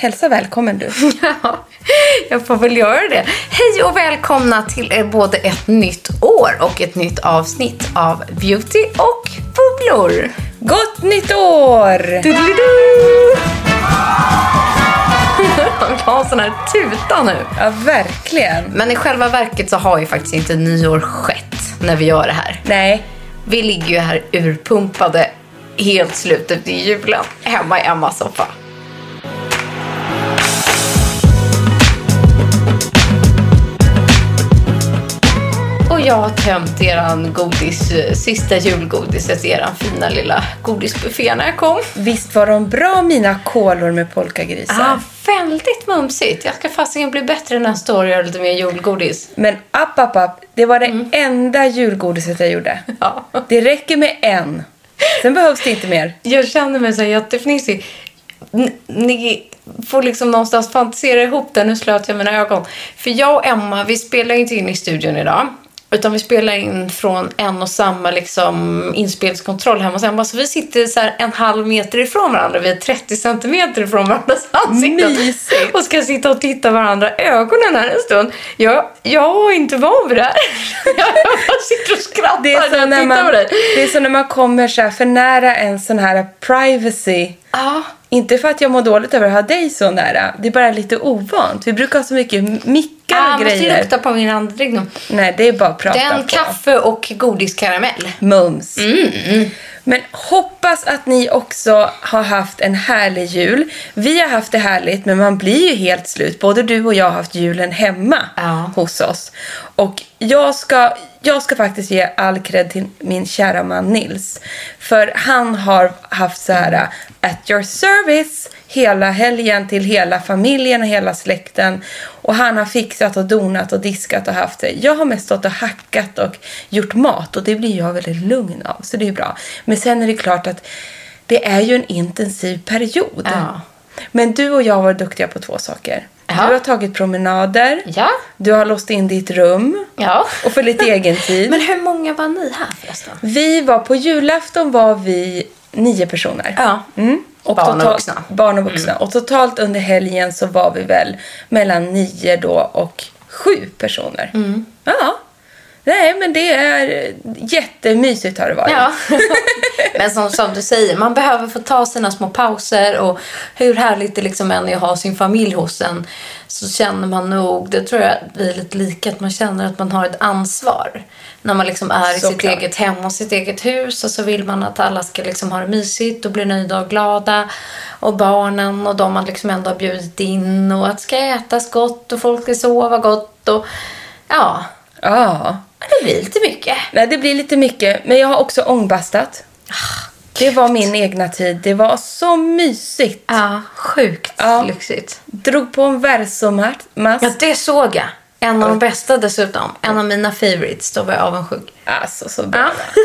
Hälsa välkommen du. Ja, jag får väl göra det. Hej och välkomna till både ett nytt år och ett nytt avsnitt av Beauty och bubblor. Gott nytt år! Doodly-doo! Jag vill ha en sån här tuta nu. Ja, verkligen. Men i själva verket så har ju faktiskt inte nyår skett när vi gör det här. Nej, Vi ligger ju här urpumpade helt slut efter julen hemma i Emmas soffa. Jag har tömt eran godis, eh, sista julgodiset i eran fina lilla godisbuffé när jag kom. visst var de bra mina kolor med polkagrisar. Ah, väldigt mumsigt. Jag ska fasiken bli bättre nästa år och göra lite mer julgodis. Men app, app, app. Det var det enda julgodiset jag gjorde. Ja. Det räcker med en. Sen behövs det inte mer. Jag känner mig så jättefnissig. N- Ni får liksom någonstans fantisera ihop det. Nu slöt jag mina ögon. För jag och Emma, vi spelar inte in i studion idag. Utan vi spelar in från en och samma liksom, inspelningskontroll hemma hos Emma. Så vi sitter så en halv meter ifrån varandra. Vi är 30 centimeter ifrån varandras ansikten. Mysigt. Och ska sitta och titta varandra i ögonen här en stund. Jag, jag är inte van vid det här. Jag bara sitter och skrattar Det är, när så jag när tittar på man, dig. det är så när man kommer så för nära en sån här privacy. Ja. Inte för att jag mår dåligt över att ha dig så nära. Det är bara lite ovant. Vi brukar ha så mycket mickar Ah, och måste grejer. lukta på min andedräkt Nej, det är bara att prata Den på. kaffe och godiskaramell. Mums. Men hoppas att ni också har haft en härlig jul. Vi har haft det härligt, men man blir ju helt slut. Både du och jag har haft julen hemma Ja. hos oss. Och jag ska, jag ska faktiskt ge all cred till min kära man Nils. För han har haft så här uh, at your service hela helgen till hela familjen och hela släkten. Och han har fixat och donat och diskat och haft det. Jag har mest stått och hackat och gjort mat och det blir jag väldigt lugn av. Så det är bra. Men sen är det klart att det är ju en intensiv period. Ja. Men du och jag varit duktiga på två saker. Ja. Du har tagit promenader. Ja. Du har låst in ditt rum. Ja. Och för lite egen tid. Men hur många var ni här förresten? Vi var på julafton var vi nio personer. Ja. Mm. Och Barn och totalt- vuxna. Mm. Barn och vuxna. Och totalt under helgen så var vi väl mellan nio då och sju personer. Mm. Ja. Nej, men det är jättemysigt har det varit. Ja. Men som, som du säger, man behöver få ta sina små pauser och hur härligt det liksom än är att ha sin familj hos en så känner man nog, det tror jag vi är lite lika, att man känner att man har ett ansvar. När man liksom är i sitt Såklart. eget hem och sitt eget hus och så vill man att alla ska liksom ha det mysigt och bli nöjda och glada. Och barnen och de man liksom ändå har bjudit in och att det ska ätas gott och folk ska sova gott och ja, Ja. Det blir lite mycket. Nej, det blir lite mycket. Men jag har också ångbastat. Det var min egna tid. Det var så mysigt. Ja, sjukt Ja. lyxigt. Drog på en versomask. Ja, det såg jag. En av de bästa dessutom. En av mina favorites. Då var jag avundsjuk. Alltså, så bra. Ja.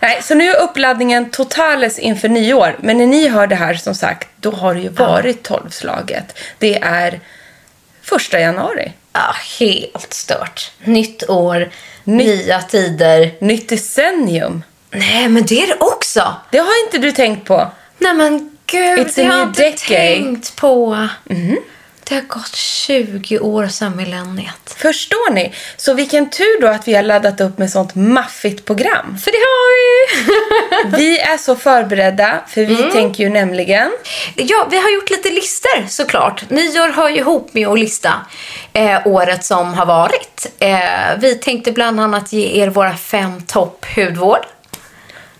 Nej, så nu är uppladdningen totales inför nyår. Men när ni hör det här, som sagt, då har det ju varit tolvslaget. Det är första januari. Ja, helt stört. Nytt år, nya tider. Nytt decennium. Nej, men det är det också. Det har inte du tänkt på. Nej men gud, It's det har jag inte decade. tänkt på. Det har gått 20 år sedan millenniet. Förstår ni? Så vilken tur då att vi har laddat upp med sånt maffigt program. För det har vi! Vi är så förberedda, för vi tänker ju nämligen... Ja, vi har gjort lite listor såklart. Nyår hör ju ihop med att lista eh, året som har varit. Eh, vi tänkte bland annat ge er våra fem topp hudvård.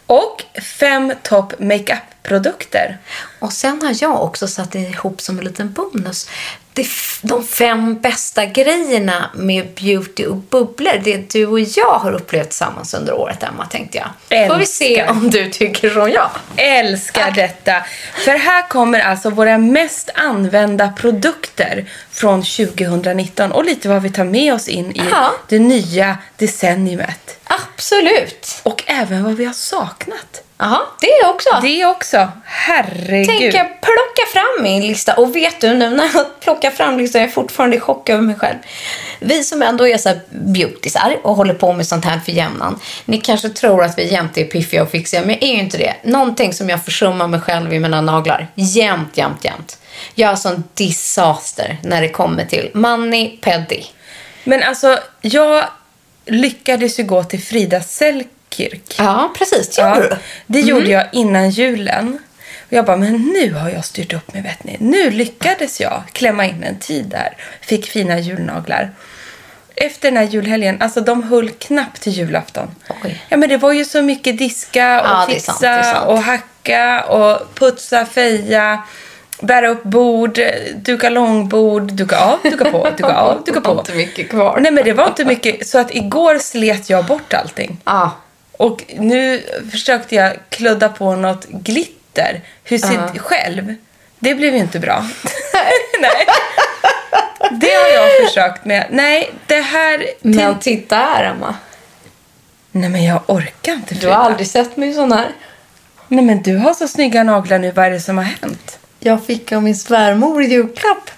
Och fem topp makeup-produkter. Och sen har jag också satt ihop som en liten bonus de fem bästa grejerna med beauty och bubblor. Det du och jag har upplevt tillsammans under året, Emma, tänkte jag. Får vi se Älskar. om du tycker som jag. Älskar detta! För här kommer alltså våra mest använda produkter från 2019 och lite vad vi tar med oss in i Ja. det nya decenniumet. Absolut. Och även vad vi har saknat. Jaha, det också. Det också. Herregud. Tänker jag plocka fram min lista. Och vet du, nu när jag plockar fram listan, jag är fortfarande i chock över mig själv. Vi som ändå är så beautisar och håller på med sånt här för jämnan. Ni kanske tror att vi jämt är piffiga och fixiga, men jag är ju inte det. Någonting som jag försummar mig själv i mina naglar. Jämt, jämt, jämt. Jag är sån disaster när det kommer till mani pedi. Men alltså, jag lyckades ju gå till Frida Selkirk. Ja, precis. Det gjorde du. det gjorde jag innan julen. Och jag bara, men nu har jag styrt upp mig, vet ni. Nu lyckades jag klämma in en tid där. Fick fina julnaglar. Efter den här julhelgen, alltså de höll knappt till julafton. Oj. Ja, men det var ju så mycket diska och Ja, fixa sant, och hacka och putsa, feja. Bära upp bord, duka långbord, duka av, duka på, duka av, duka Det var på. inte mycket kvar. Nej men det var inte mycket. Så att igår slet jag bort allting. Ja. Och nu försökte jag kludda på något glitter. Hur ser Ja. själv? Det blev ju inte bra. Nej. Det har jag försökt med. Nej, det här... Till... Men titta här, Emma. Nej men jag orkar inte Du Frida. har aldrig sett mig sån här. Nej men du har så snygga naglar nu. Vad är det som har hänt? Jag fick av min svärmor i julklapp.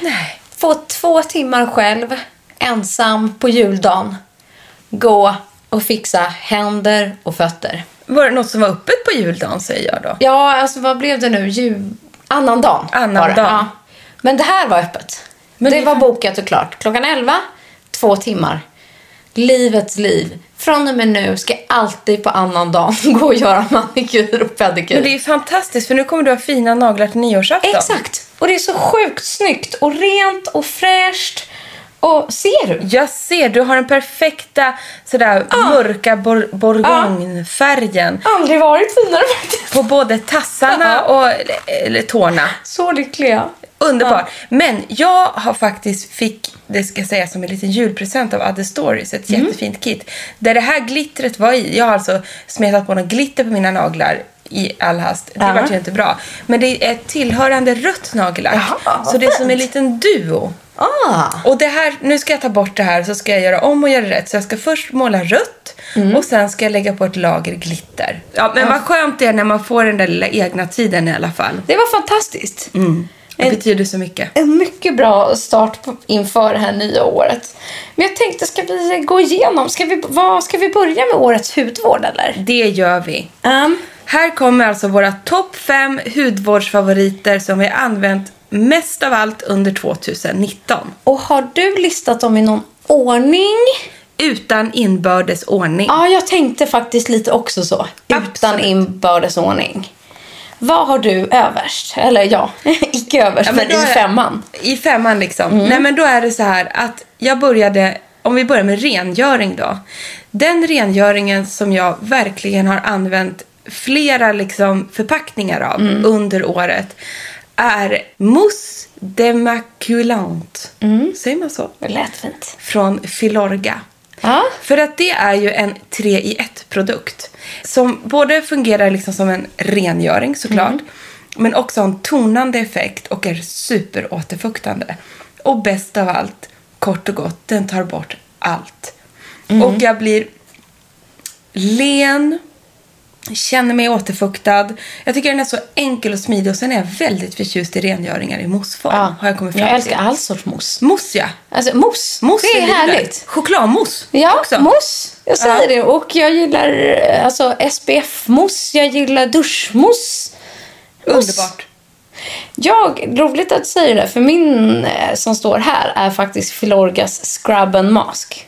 Nej. Få två timmar själv, ensam på juldagen. Gå och fixa händer och fötter. Var det något som var öppet på juldagen säger jag då? Ja, alltså vad blev det nu? Jul... Annan dagen Annan var det. dagen. Ja. Men det här var öppet. Men det det- var bokat och klart. Klockan 11, två timmar. Livets liv. Från och med nu ska jag alltid på annan dag gå och göra manikyr och pedikyr. Men det är fantastiskt för nu kommer du ha fina naglar till nyårsafton. Exakt. Och det är så sjukt snyggt och rent och fräscht. Och ser du? Jag ser, du har den perfekta sådär mörka bor- bourgognefärgen Aldrig varit finare faktiskt. på både tassarna och eller, tårna. Så lyckliga. Underbart. Men jag har faktiskt fick, det ska jag säga som en liten julpresent av Other Stories, ett Mm. jättefint kit. Där det här glittret var i. Jag har alltså smetat på något glitter på mina naglar i all hast. Det Ja. vart ju inte bra. Men det är ett tillhörande rött nagellack. Jaha, så det är som en liten duo. Ah. Och det här, nu ska jag ta bort det här så ska jag göra om och göra rätt. Så jag ska först måla rött Mm. och sen ska jag lägga på ett lager glitter. Ja, men vad skönt det är när man får den där lilla egna tiden i alla fall. Det var fantastiskt. Det betyder så mycket. En mycket bra start på, inför det här nya året. Men jag tänkte, ska vi gå igenom? Ska vi, vad, ska vi börja med årets hudvård eller? Det gör vi. Um, Här kommer alltså våra topp fem hudvårdsfavoriter som vi använt mest av allt under 2019. och har du listat dem i någon ordning? Utan inbördes ordning. Ja, jag tänkte faktiskt lite också så. Utan Absolut. inbördes ordning. Vad har du överst? Eller ja, icke överst, Ja, men, då i femman. I femman liksom. Nej men då är det så här att jag började, om vi börjar med rengöring då. Den rengöringen som jag verkligen har använt flera liksom förpackningar av under året är Mousse Demaculant. Säger man så? Det lät fint. Från Filorga. Ja. För att det är ju en 3 i 1 produkt. Som både fungerar liksom som en rengöring såklart. Men också har en tonande effekt och är superåterfuktande. Och bäst av allt, kort och gott, den tar bort allt. Och jag blir len, känner mig återfuktad. Jag tycker den är så enkel och smidig och sen är jag väldigt förtjust i rengöringar i moussform. Har jag kommit fram jag älskar till. all sorts mousse. Mousse ja. Alltså mousse, Mousse det är livet. härligt. Chokladmousse Ja, också. mousse. Jag säger Ja. det. Och jag gillar alltså SPF-mousse. Jag gillar duschmousse. Mousse. Underbart. Jag, roligt att du säger det, för min eh, som står här är faktiskt Filorgas Scrub and Mask.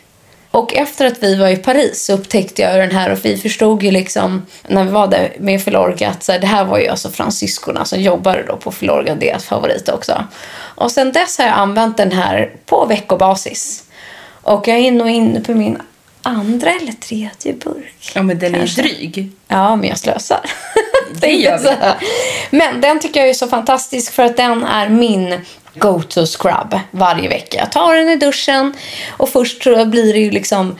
Och efter att vi var i Paris så upptäckte jag den här och vi förstod ju liksom när vi var där med Filorga att så här, det här var ju alltså fransyskorna som jobbade då på Filorga, deras favorit också. Och sen dess har jag använt den här på veckobasis. Och jag är nog inne på min andra eller tredje burk. Ja, men den Kanske. är dryg. Ja, men jag slösar. Det gör vi. Men den tycker jag är så fantastisk för att den är min go-to scrub varje vecka. Jag tar den i duschen och först blir det ju liksom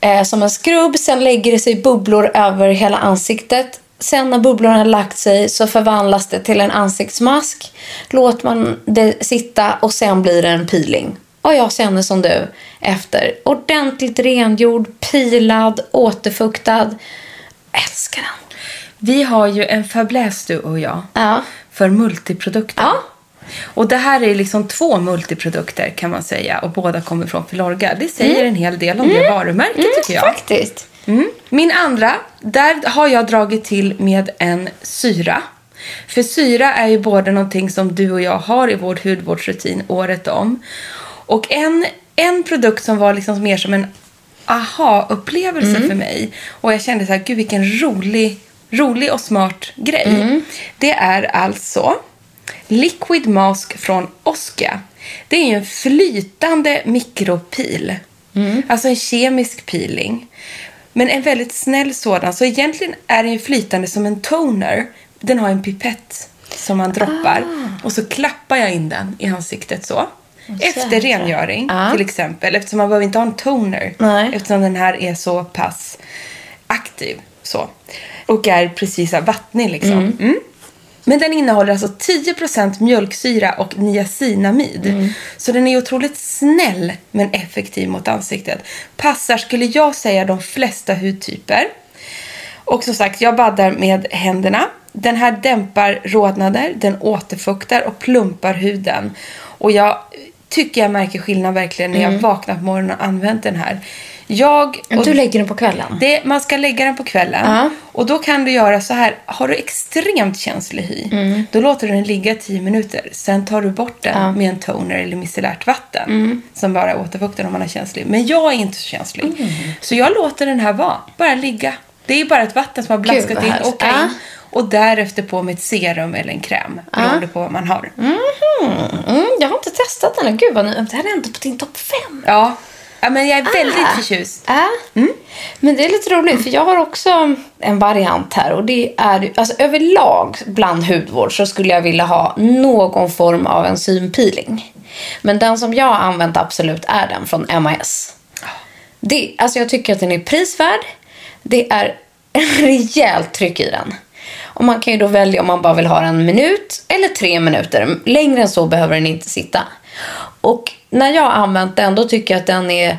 eh, som en skrubb. Sen lägger det sig bubblor över hela ansiktet. Sen när bubblorna har lagt sig så förvandlas det till en ansiktsmask. Låter man det sitta och sen blir det en peeling. Och jag känner som du efter. Ordentligt rengjord, pilad, återfuktad. Älskar den. Vi har ju en fäbless du och jag. Ja. För multiprodukter. Ja. Och det här är liksom två multiprodukter kan man säga. Och båda kommer från Filorga. Det säger en hel del om det varumärket tycker jag. Faktiskt. Mm. Min andra, där har jag dragit till med en syra. För syra är ju både någonting som du och jag har i vår hudvårdsrutin året om. Och en, en produkt som var liksom mer som en aha-upplevelse för mig. Och jag kände så här, gud vilken rolig, rolig och smart grej. Det är alltså Liquid Mask från Oskia. Det är en flytande mikropil. Alltså en kemisk peeling. Men en väldigt snäll sådan. Så egentligen är den flytande som en toner. Den har en pipett som man droppar. Och så klappar jag in den i ansiktet så. Efter rengöring Ja. till exempel. Eftersom man behöver inte ha en toner. Nej. Eftersom den här är så pass aktiv. Så. Och är precis vattnig liksom. Mm. Men den innehåller alltså 10% mjölksyra och niacinamid. Så den är otroligt snäll men effektiv mot ansiktet. Passar, skulle jag säga, de flesta hudtyper. Och som sagt, jag baddar med händerna. Den här dämpar rodnader, den återfuktar och plumpar huden. Och jag tycker jag märker skillnad verkligen när jag vaknar på morgonen och använt den här. Jag... och- Du lägger den på kvällen? det, man ska lägga den på kvällen. Ja. Och då kan du göra så här. Har du extremt känslig hy, Mm. då låter du den ligga 10 minuter. Sen tar du bort den Ja. med en toner eller micellärt vatten. Mm. Som bara återfuktar om man är känslig. Men jag är inte så känslig. Mm. Så jag låter den här vara. Bara ligga. Det är bara ett vatten som har blaskat in och in. Ja. Och därefter på med ett serum eller en kräm. Beroende på vad man har. Mm, jag har inte testat den. Gud vad ni, det här är ändå på din topp fem. Ja. Ja, men jag är väldigt Ah. förtjust. Ja. Men det är lite roligt för jag har också en variant här och det är alltså överlag bland hudvård så skulle jag vilja ha någon form av enzympeeling. Men den som jag har använt absolut är den från MAS. Det, alltså jag tycker att den är prisvärd. Det är rejält tryck i den. Och man kan ju då välja om man bara vill ha en minut eller tre minuter. Längre än så behöver den inte sitta. Och när jag har använt den då tycker jag att den är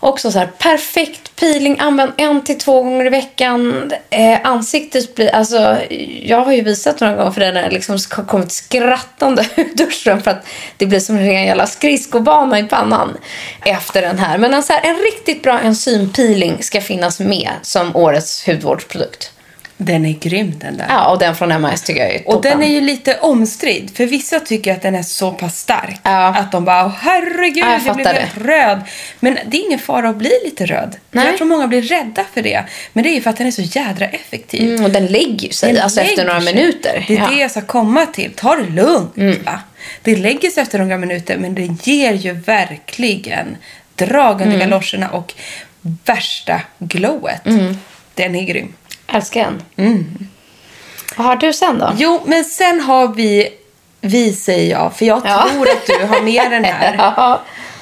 också så här perfekt peeling. Använd en till två gånger i veckan. Eh, ansiktet blir, alltså jag har ju visat några gånger för den har liksom kommit skrattande ur duschen för att det blir som en jävla skridskobana i pannan efter den här. Men alltså, en riktigt bra enzympeeling ska finnas med som årets hudvårdsprodukt. Den är grym den där. Ja, och den från MAS tycker jag är toppen. Och den är ju lite omstridd. För vissa tycker att den är så pass stark. Ja. Att de bara, "Åh, herregud, Ja, jag jag, blev helt röd. Men det är ingen fara att bli lite röd. Nej. Jag tror många blir rädda för det. Men det är ju för att den är så jädra effektiv. Mm, och den lägger sig Den alltså efter lägger några sig. minuter. Det är ja. det jag ska komma till. Ta det lugnt. Mm. Va? Det lägger sig efter några minuter men det ger ju verkligen drag Mm. under galoscherna och värsta glowet. Mm. Den är grym. Älskar den. Vad har du sen då? Jo, men sen har vi, vi säger jag, för jag Ja. tror att du har med den här Ja.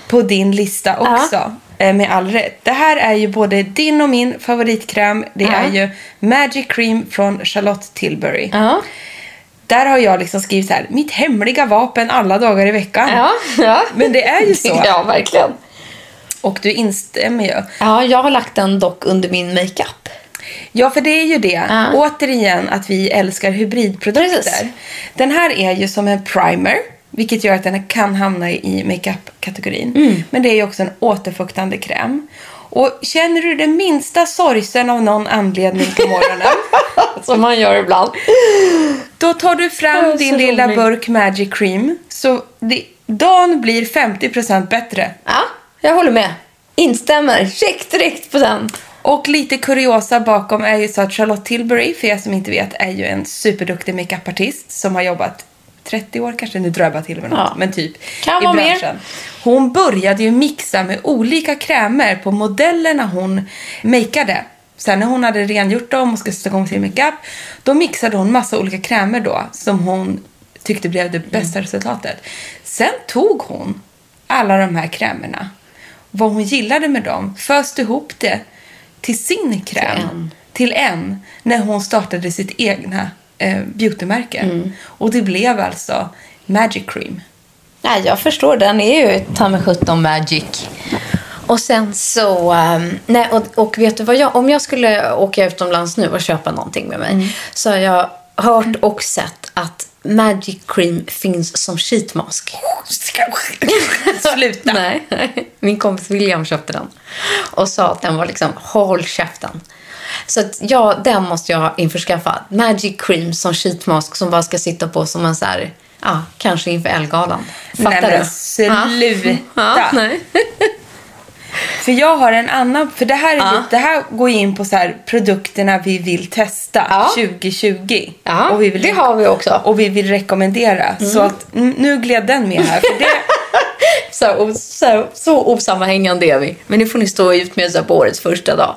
på din lista också. eh, Med all rätt. Det här är ju både din och min favoritkräm. Det är ju Magic Cream från Charlotte Tilbury. Ja. Där har jag liksom skrivit så här, mitt hemliga vapen alla dagar i veckan. Ja, ja. Men det är ju så. Ja, verkligen. Och du instämmer ju. Ja, jag har lagt den dock under min makeup. Ja, för det är ju det. Ja. Återigen att vi älskar hybridprodukter. Precis. Den här är ju som en primer, vilket gör att den kan hamna i makeup-kategorin. Mm. Men det är ju också en återfuktande kräm. Och känner du det minsta sorgsen av någon anledning på morgonen, Som man gör ibland. då tar du fram din så lilla burk Magic Cream. Så det, dagen blir 50% bättre. Ja, jag håller med. Instämmer. Check direkt på den. Och lite kuriosa bakom är ju så att Charlotte Tilbury, för er som inte vet, är ju en superduktig makeupartist som har jobbat 30 år kanske, nu drar jag bara till med något, Ja. men typ Kan i vara mer. branschen. Hon började ju mixa med olika krämer på modellerna hon makeade. Sen när hon hade rengjort dem och skulle sätta igång sin makeup, då mixade hon massa olika krämer då som hon tyckte blev det bästa Mm. resultatet. Sen tog hon alla de här krämerna, vad hon gillade med dem, föste ihop det till sin kräm. Till en. Till en. När hon startade sitt egna eh, beautymärke. Mm. Och det blev alltså Magic Cream. Nej, jag förstår. Den är ju ta mig 17 magic. Och sen så... ehm, nej, och, och vet du vad jag... Om jag skulle åka utomlands nu och köpa någonting med mig så har jag hört och sett att Magic Cream finns som sheetmask. Sluta! Nej, min kompis William köpte den. Och sa att den var liksom, håll käften. Så att ja, den måste jag införskaffa. Magic Cream som sheetmask som bara ska sitta på som en så här, ja, kanske inför Ellegalan. Fattar Nej, men du? sluta. Ja, nej. För jag har en annan, för det här, är Ja. lite, det här går in på så här, produkterna vi vill testa Ja. 2020. Ja, och vi vill det har vi också. Mm. Och vi vill rekommendera. Så att mm, nu gled den med här. För det, Så, så, så osammanhängande är vi. Men nu får ni stå ut med så på årets första dag.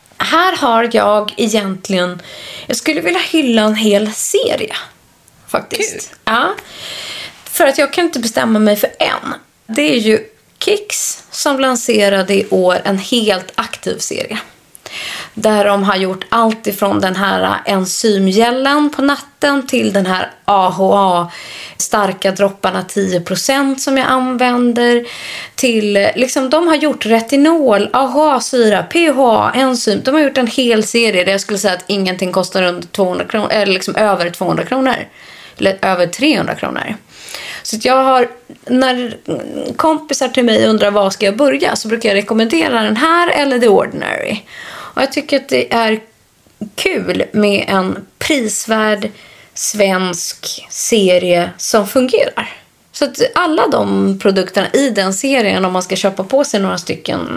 här har jag egentligen... Jag skulle vilja hylla en hel serie. Faktiskt. Kul. Ja. För att jag kan inte bestämma mig för en. Det är ju Kicks som lanserade i år en helt aktiv serie. Där de har gjort allt ifrån den här enzymgällen på natten till den här AHA starka dropparna 10% som jag använder. Till, liksom, de har gjort retinol, AHA-syra, PHA, enzym. De har gjort en hel serie där jag skulle säga att ingenting kostar under 200 kronor, eller liksom över 200 kronor. Eller över 300 kronor. Så att jag har, när kompisar till mig undrar var ska jag börja så brukar jag rekommendera den här eller The Ordinary. Och jag tycker att det är kul med en prisvärd svensk serie som fungerar. Så att alla de produkterna i den serien, om man ska köpa på sig några stycken.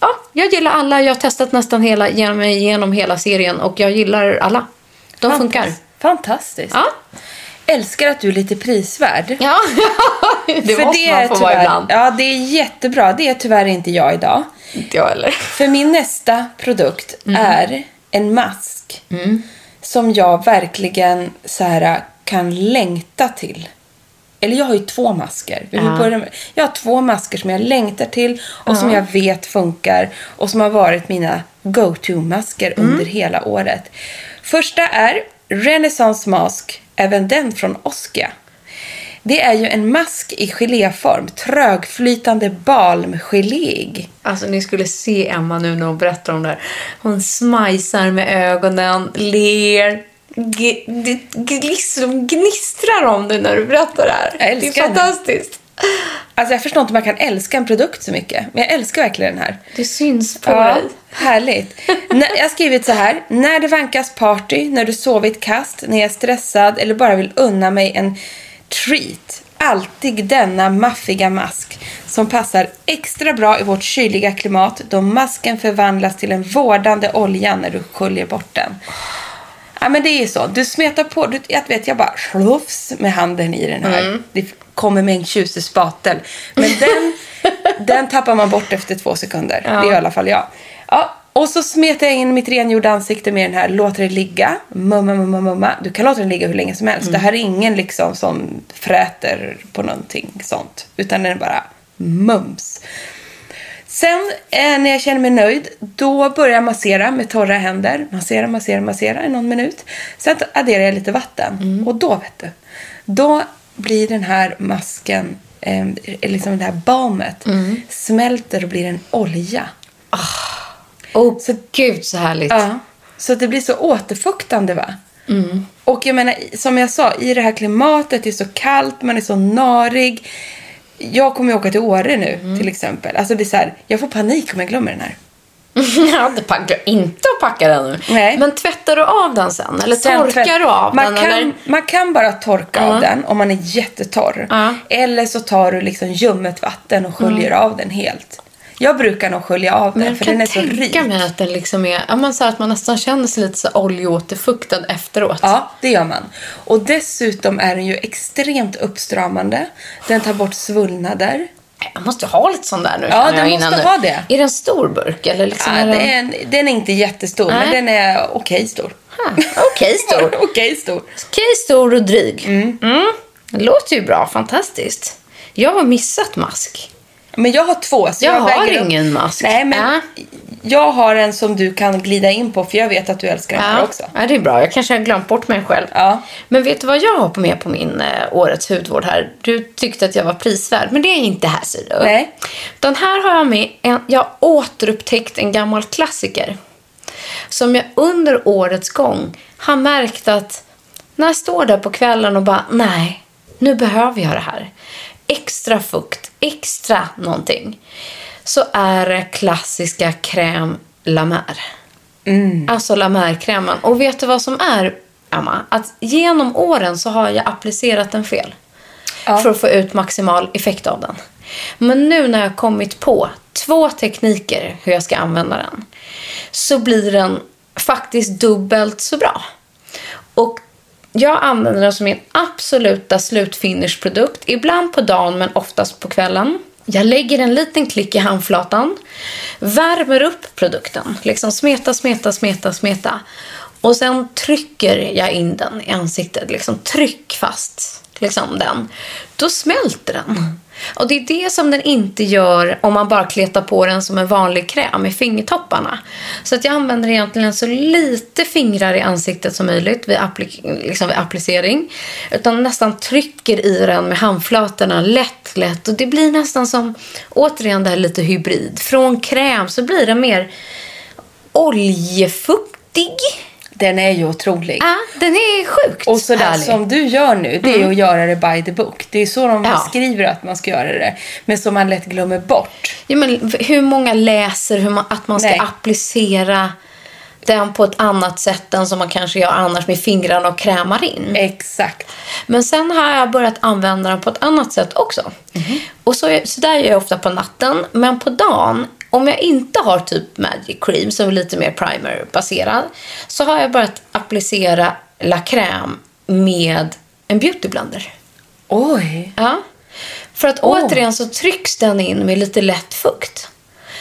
Ja, jag gillar alla. Jag har testat nästan hela, genom, genom hela serien och jag gillar alla. De funkar. Fantastiskt. Ja. Älskar att du är lite prisvärd. Ja, Det För måste är man få vara tyvärr- ibland. Ja, det är jättebra. Det är tyvärr inte jag idag. Inte jag heller. För min nästa produkt Mm. är en mask som jag verkligen så här, kan längta till. Eller jag har ju två masker. Vi Ja. börjar jag har två masker som jag längtar till och som jag vet funkar och som har varit mina go-to-masker Mm. under hela året. Första är Renaissance Mask, även den från Oskia. Det är ju en mask i geléform, trögflytande balmgeléig. Alltså ni skulle se Emma nu när hon berättar om det här. Hon smajsar med ögonen, ler. Det gnistrar, de gnistrar om det när du berättar det här. Jag det är fantastiskt. Alltså jag förstår inte hur man kan älska en produkt så mycket. Men jag älskar verkligen den här. Det syns på Ja, dig. härligt. Jag har skrivit så här. När det vankas party, när du sovit kast, när jag är stressad eller bara vill unna mig en treat. Alltid denna maffiga mask som passar extra bra i vårt kyliga klimat då masken förvandlas till en vårdande olja när du sköljer bort den. Ja, men det är ju så. Du smetar på, du, jag vet, jag bara slufs med handen i den här. Det kommer med en tjusig spatel. Men den, den tappar man bort efter två sekunder. Det är i alla fall jag. Ja, och så smetar jag in mitt rengjorda ansikte med den här. Låter det ligga. Mumma, mumma, mumma. Du kan låta den ligga hur länge som helst. Det här är ingen liksom som fräter på någonting sånt. Utan den är bara mums. Sen eh, när jag känner mig nöjd, då börjar jag massera med torra händer. Massera, massera, massera i någon minut. Sen adderar jag lite vatten. Och då, vet du, då blir den här masken, eh, liksom det här balmet, smälter och blir en olja. Åh, så gud så härligt. Ja. Så det blir så återfuktande va? Och jag menar, som jag sa, i det här klimatet, det är så kallt, man är så narig. Jag kommer ju åka till Åre nu till exempel. Alltså det är så här, jag får panik om jag glömmer den här. Jag hade packat, inte att packa den nu. Nej. Men tvättar du av den sen? Eller Sen torkar tvätt- du av man den? Kan, eller? Man kan bara torka av den om man är jättetorr. Ja. Eller så tar du liksom ljummet vatten och sköljer av den helt. Jag brukar nog skölja av den jag för kan den är så rik. tänka mig att den liksom är, ja, man, så att man nästan känner sig lite så oljeåterfuktad efteråt. Ja, det gör man. Och dessutom är den ju extremt uppstramande. Den tar bort svullnader. Jag måste ha lite sån där nu Ja, du innan måste nu. ha det. Är det en stor burk? Eller liksom Ja, är det den... är en, den är inte jättestor, men Nej. den är okej stor. Ha, Okej stor. okej stor. Okej stor och dryg. Mm. Det låter ju bra. Fantastiskt. Jag har missat mask. Men jag har två. Så Jag jag, har ingen mask. Nej, men Ja. jag har en som du kan glida in på, för jag vet att du älskar den här också. ja, det är bra. Jag kanske har glömt bort mig själv. Ja. Men vet du vad jag har på med på min eh, årets hudvård här? Du tyckte att jag var prisvärd, men det är inte här ser du. Nej. Den här har jag med. En, jag har återupptäckt en gammal klassiker. Som jag under årets gång har märkt att när jag står där på kvällen och bara, nej, nu behöver jag det här. Extra fukt, extra någonting. Så är det klassiska crème la mer. Alltså la mer-krämen. Och vet du vad som är, Emma? Att genom åren så har jag applicerat den fel. För att få ut maximal effekt av den. Men nu när jag kommit på två tekniker hur jag ska använda den. Så blir den faktiskt dubbelt så bra. Och jag använder den som min absoluta slutfinishprodukt. Ibland på dagen men oftast på kvällen. Jag lägger en liten klick i handflatan. Värmer upp produkten. Liksom smeta, smeta, smeta, smeta. Och sen trycker jag in den i ansiktet. Liksom tryck fast liksom den. Då smälter den. Och det är det som den inte gör om man bara kletar på den som en vanlig kräm i fingertopparna. Så att jag använder egentligen så lite fingrar i ansiktet som möjligt vid, appli- liksom vid applicering. Utan nästan trycker i den med handflatorna lätt, lätt. Och det blir nästan som, återigen det här lite hybrid. Från kräm så blir det mer oljefuktig. Den är ju otrolig. Ja, den är sjukt Och så där som du gör nu, det är att göra det by the book. Det är så de Ja. skriver att man ska göra det. Men som man lätt glömmer bort. Ja, men hur många läser hur man, att man ska Nej. applicera den på ett annat sätt än som man kanske gör annars med fingrarna och krämar in. Exakt. Men sen har jag börjat använda den på ett annat sätt också. Och så, så där gör jag ofta på natten. Men på dagen, om jag inte har typ Magic Cream som är lite mer primer-baserad. Så har jag börjat applicera La Crème med en beauty blender. Oj. Ja. För att återigen så trycks den in med lite lätt fukt.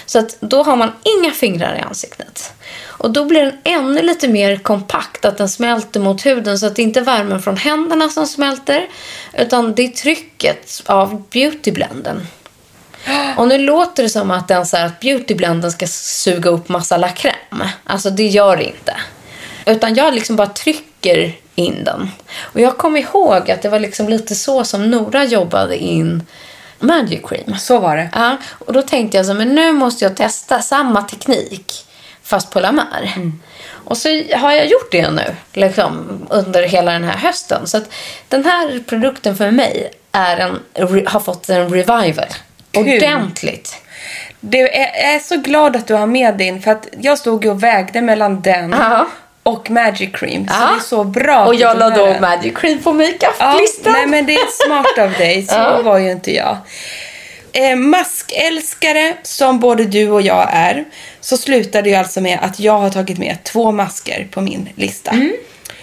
Så att då har man inga fingrar i ansiktet. Och då blir den ännu lite mer kompakt, att den smälter mot huden. Så att det inte är värmen från händerna som smälter, utan det är trycket av beautyblenden. Och nu låter det som att den så här, att beautyblenden ska suga upp massa la crème. Alltså det gör det inte. Utan jag liksom bara trycker in den. Och jag kommer ihåg att det var liksom lite så som Nora jobbade in Magic Cream. Så var det. Ja, och då tänkte jag så men nu måste jag testa samma teknik fast på La Mer. Och så har jag gjort det nu liksom, under hela den här hösten. Så att den här produkten för mig är en, har fått en revival. Kul. Ordentligt. Det är, jag är så glad att du har med din, för att jag stod och vägde mellan den Ja. och Magic Cream. Så Ja. det är så bra. Och jag du la då. Magic Cream på Ja, makeuplistan. nej men det är smart av dig. Så Ja. var ju inte jag. Eh, maskälskare som både du och jag är så slutade ju alltså med att jag har tagit med två masker på min lista. Mm.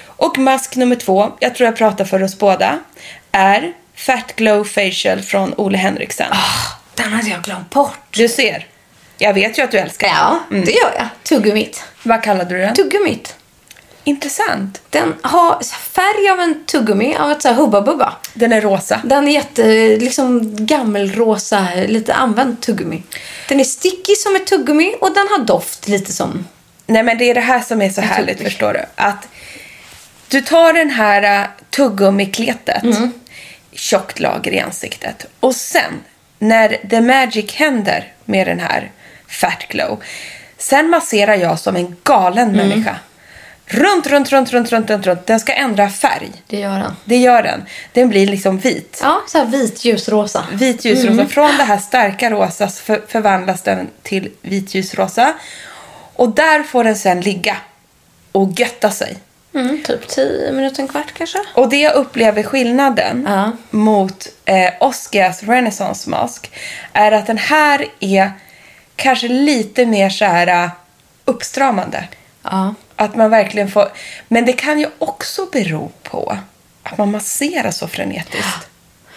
Och mask nummer två, jag tror jag pratar för oss båda, är Fat Glow Facial från Ole Henriksen. Den hade jag glömt bort. Du ser, jag vet ju att du älskar den. Ja, det gör jag. Tuggummit. Vad kallade du den? Tuggummit. Intressant. Den har färg av en tuggummi, av ett så här hubba bubba. Den är rosa. Den är jätte, liksom gammelrosa, lite använd tuggummi. Den är sticky som ett tuggummi och den har doft lite som... Nej men det är det här som är så härligt tuggummi. förstår du. Att du tar den här uh, tuggummikletet, Mm. tjockt lager i ansiktet. Och sen när the magic händer med den här fat glow. Sen masserar jag som en galen Mm. människa. Runt, runt, runt, runt, runt, runt, runt. Den ska ändra färg. Det gör den. Det gör den. Den blir liksom vit. Ja, så här vit ljusrosa. Vit ljusrosa. Från det här starka rosa för, förvandlas den till vit ljusrosa. Och där får den sen ligga och götta sig. Mm, typ 10 minuter, en kvart kanske. Och det jag upplever skillnaden Ja. mot eh, Oscars Renaissance Mask är att den här är kanske lite mer så här uh, uppstramande. Ja. Att man verkligen får... Men det kan ju också bero på att man masserar så frenetiskt.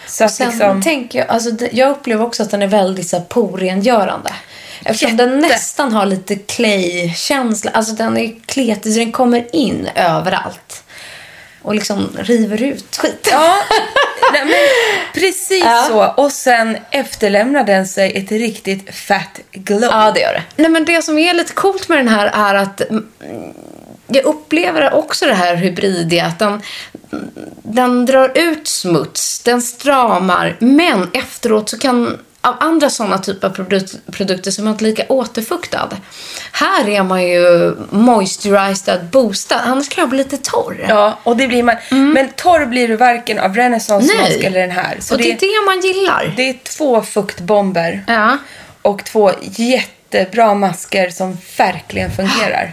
Så Sen liksom... tänker jag, alltså, jag upplever också att den är väldigt så här, porengörande. Eftersom den Jätte. nästan har lite clay-känsla. Alltså den är kletig så den kommer in överallt. Och liksom river ut skit. Ja, nej, men precis så. Och sen efterlämnar den sig ett riktigt fat glow. Ja, det gör det. Nej, men det som är lite coolt med den här är att mm, jag upplever också det här hybridiga. Att den, den drar ut smuts, den stramar, men efteråt så kan av andra sådana typer av produk- produkter som är inte lika återfuktad. Här är man ju moisturized, boostad. Annars kan jag bli lite torr. Ja, och det blir man. Men torr blir du varken av Renaissance Nej. Mask eller den här. Så och det, det, är det man gillar. det är två fuktbomber Ja. och två jättebra masker som verkligen fungerar.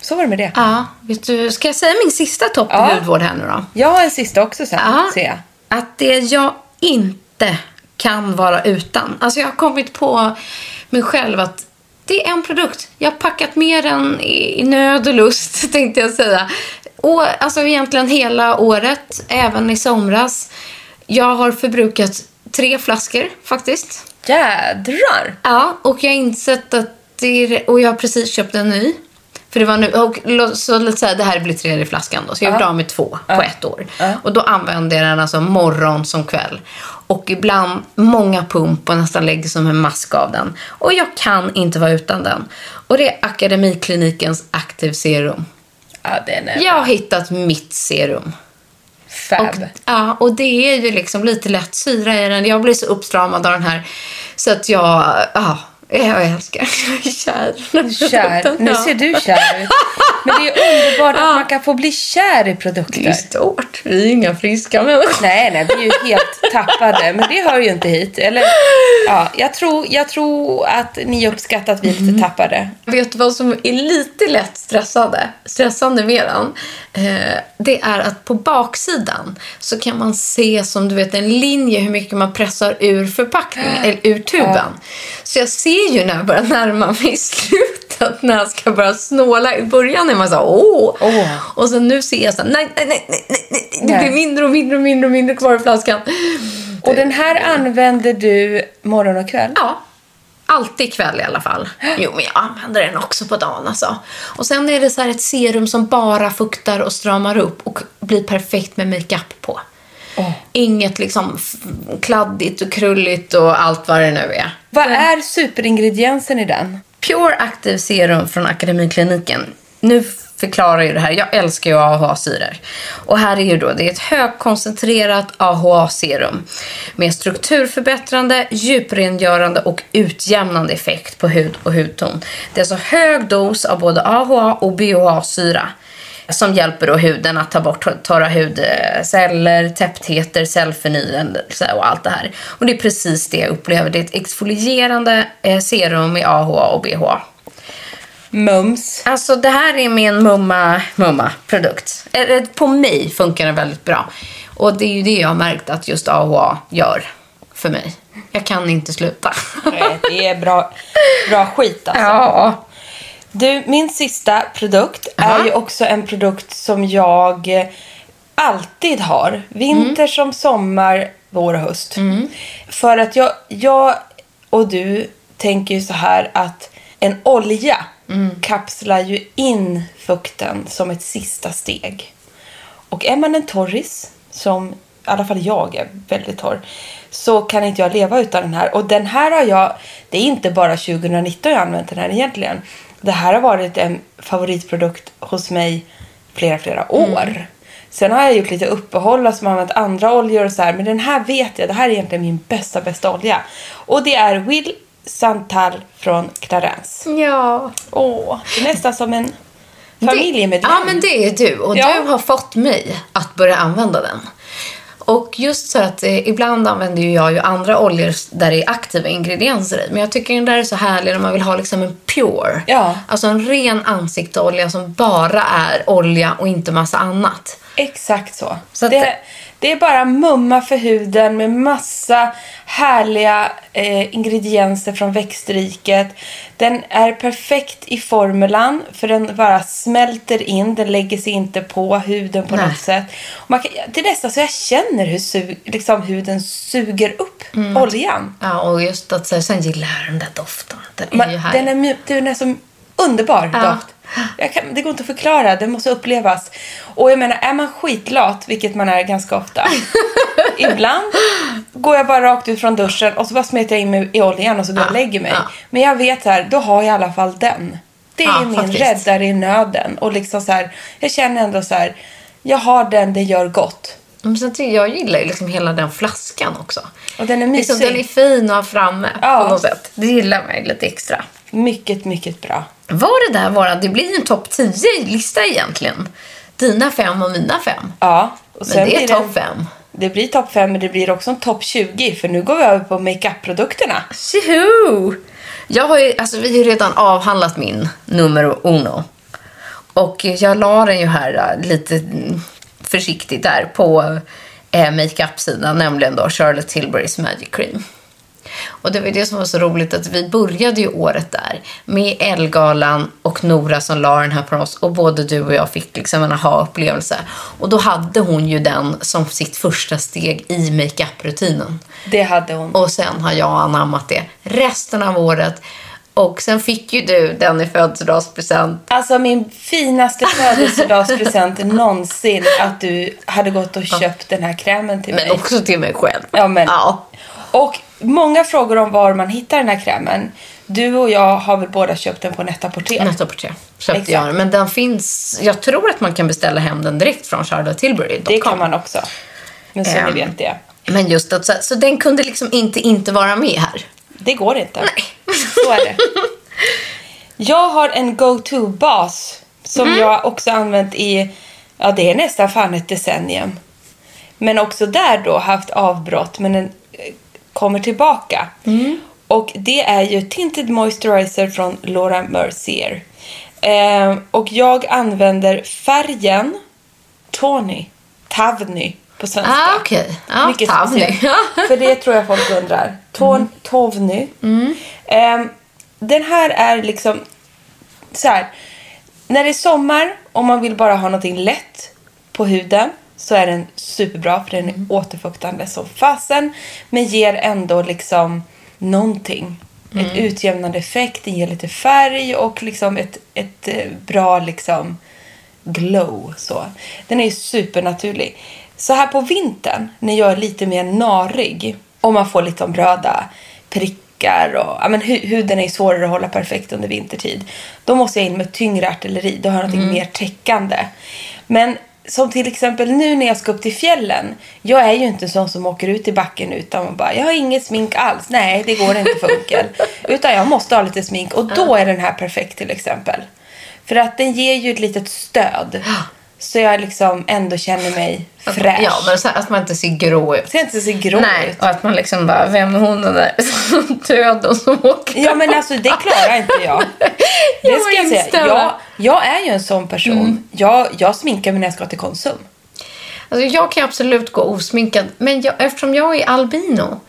Så var det med det. ja. Vet du, ska jag säga min sista topp Ja. hudvård här nu då? Jag har en sista också sen, Ja, ser jag. Att det jag inte kan vara utan. Alltså jag har kommit på mig själv att det är en produkt. Jag har packat med den i nöd och lust, tänkte jag säga. Och, alltså egentligen hela året, även i somras. Jag har förbrukat tre flaskor faktiskt. Jädrar! Ja, och jag har insett att det är... Och jag har precis köpt en ny. För det var nu... Och så så här, det här blir tredje flaskan då. Så jag gjorde av med två på ett år. Och då använde jag den alltså morgon som kväll. Och ibland många pump och nästan lägger som en mask av den. Och jag kan inte vara utan den. Och det är Akademiklinikens Active Serum. Ja, den är Jag har hittat mitt serum. fab. Och, ja, och det är ju liksom lite lätt syra i den. Jag blir så uppstramad av den här. Så att jag, ja, jag älskar. Jag är kär. Kär. Nu ser du kär ut. Men det är underbart att man kan få bli kär i produkter. Det är stort. Vi är inga friska människor. Nej, nej, vi är ju helt tappade. Men det hör ju inte hit. Eller, ja, jag, tror, jag tror att ni uppskattar att vi är lite tappade. Vet du vad som är lite lätt stressande, stressande med den? Eh, det är att på baksidan så kan man se som du vet en linje hur mycket man pressar ur förpackningen, eller ur tuben. Så jag ser ju när jag börjar närma mig slutet, när jag ska börja snåla. I början är man så här, åh! Åh. Och sen nu ser jag så här, nej, nej, nej, nej, nej, det blir mindre och mindre och mindre och mindre kvar i flaskan. Och den här använder du morgon och kväll? Ja. Alltid kväll i alla fall. Jo, men jag använder den också på dagen alltså. Och sen är det så ett serum som bara fuktar och stramar upp och blir perfekt med makeup på. Inget liksom kladdigt och krulligt och allt vad det nu är. Vad är superingrediensen i den? Pure Active Serum från Akademikliniken. Nu förklarar ju det här. Jag älskar ju AHA-syror. Och här är ju då, det är ett högkoncentrerat AHA-serum med strukturförbättrande, djuprengörande och utjämnande effekt på hud och hudton. Det är alltså hög dos av både AHA och BHA-syra som hjälper då huden att ta bort torra hudceller, täpptheter, cellförnyelse och allt det här. Och det är precis det jag upplever. Det är ett exfolierande eh, serum med AHA och BHA. Mums. Alltså det här är min mumma, mumma produkt. Eh, eh, På mig funkar den väldigt bra. Och det är ju det jag har märkt att just AHA gör för mig. Jag kan inte sluta. Nej, det är bra, bra skit alltså. ja. Du, min sista produkt Aha. är ju också en produkt som jag eh, alltid har. Vinter som sommar, vår och höst. För att jag, jag och du tänker ju så här att en olja kapslar ju in fukten som ett sista steg. Och är man en torris, som i alla fall jag är väldigt torr, så kan inte jag leva utan den här. Och den här har jag, det är inte bara 2019 jag har använt den här egentligen. Det här har varit en favoritprodukt hos mig flera, flera år. Sen har jag gjort lite uppehåll och som använt andra oljor och så här. Men den här vet jag, det här är egentligen min bästa, bästa olja. Och det är Will Santal från Clarence. Ja. Åh, det är nästan som en familjemedlem. Ja, men det är du. Och Ja. du har fått mig att börja använda den. Och just så att eh, ibland använder jag ju andra oljor där det är aktiva ingredienser i. Men jag tycker den där är så härlig när man vill ha liksom en pure. Ja. Alltså en ren ansikteolja som bara är olja och inte massa annat. Exakt så. Så att det, det- är bara mumma för huden med massa härliga eh, ingredienser från växtriket. Den är perfekt i formulan för den bara smälter in. Den lägger sig inte på huden på Nej. något sätt. Man kan, det är nästan så jag känner hur su, liksom, huden suger upp Mm. oljan. Ja, och just att så, sen gillar jag den där doften. Den är Man, ju härlig. den, är, den är så underbar Ja. doft. Kan, det går inte att förklara, det måste upplevas. Och jag menar, är man skitlat, vilket man är ganska ofta. ibland går jag bara rakt ut från duschen och så bara smetar jag in mig i oljan och så går jag och lägger mig. Men jag vet här, då har jag i alla fall den. Det är Ja, min faktiskt. räddare i nöden. Och liksom så här, jag känner ändå så här, jag har den, det gör gott. Men sen jag gillar ju liksom hela den flaskan också. Och den är Liksom, mysig. den är fin att ha framme Ja. på något sätt. Det gillar mig lite extra. Mycket, mycket bra. Var det där våra, det blir ju en topp 10-lista egentligen. Dina fem och mina fem. Ja. Och Men det är topp fem. Det blir topp 5 men det blir också en topp 20 för nu går vi över på makeup-produkterna. Tjoho! Jag har ju, alltså vi har ju redan avhandlat min nummer uno. Och jag la den ju här äh, lite försiktigt där på eh, makeup-sidan, nämligen då Charlotte Tilburys Magic Cream. Och det var det som var så roligt att vi började ju året där med Elgalan och Nora som la den här på oss och både du och jag fick liksom en aha-upplevelse. Och då hade hon ju den som sitt första steg i makeup-rutinen. Det hade hon. Och sen har jag anammat det resten av året. Och sen fick ju du den i födelsedagspresent. Alltså min finaste födelsedagspresent någonsin att du hade gått och köpt den här krämen till Men mig. också till mig själv. Ja, men- Ja. Och många frågor om var man hittar den här krämen. Du och jag har väl båda köpt den på Net-a-Porter? Nästa porträtt köpte Exakt. jag. Men den finns, jag tror att man kan beställa hem den direkt från charlottetilbury.com. Det kan man också. Men så Ehm. ni vet det. Men just att, så, så den kunde liksom inte inte vara med här. Det går inte. Nej. Så är det. Jag har en go-to-bas som Mm. jag också använt i, ja det är nästan fan ett decennium. Men också där då haft avbrott men eh, kommer tillbaka. Mm. Och det är ju Tinted Moisturizer från Laura Mercier. Eh, och jag använder färgen Tawny, Tavny på svenska. Ah, okej. Ja, Mycket Tavny. För det tror jag folk undrar. Ton, Tovny. Ehm, den här är liksom så här. När det är sommar och man vill bara ha någonting lätt på huden så är den superbra för den är återfuktande som fasen. Men ger ändå liksom någonting. Ett utjämnande effekt, den ger lite färg och liksom ett, ett eh, bra liksom glow. Så. Den är supernaturlig. Så här på vintern, när jag är lite mer narig och man får lite om röda prickar och ja, men hu- huden är svårare att hålla perfekt under vintertid. Då måste jag in med tyngre artilleri. Då har jag någonting mer täckande. Men som till exempel nu när jag ska upp till fjällen. Jag är ju inte sån som åker ut i backen utan man bara, jag har inget smink alls. Nej, det går inte funkel. utan jag måste ha lite smink och då är den här perfekt till exempel. För att den ger ju ett litet stöd. Så jag liksom ändå känner mig fräsch. Ja, men så här, att man inte ser grå ut. Jag inte ser grå Nej, ut. och att man liksom bara, vem är hon den där döden som åker? Ja men alltså det klarar inte jag. Det ska jag säga. Jag, jag är ju en sån person. Mm. Jag, jag sminkar mig när jag ska till Konsum. Alltså, jag kan absolut gå osminkad, men jag, eftersom jag är albino,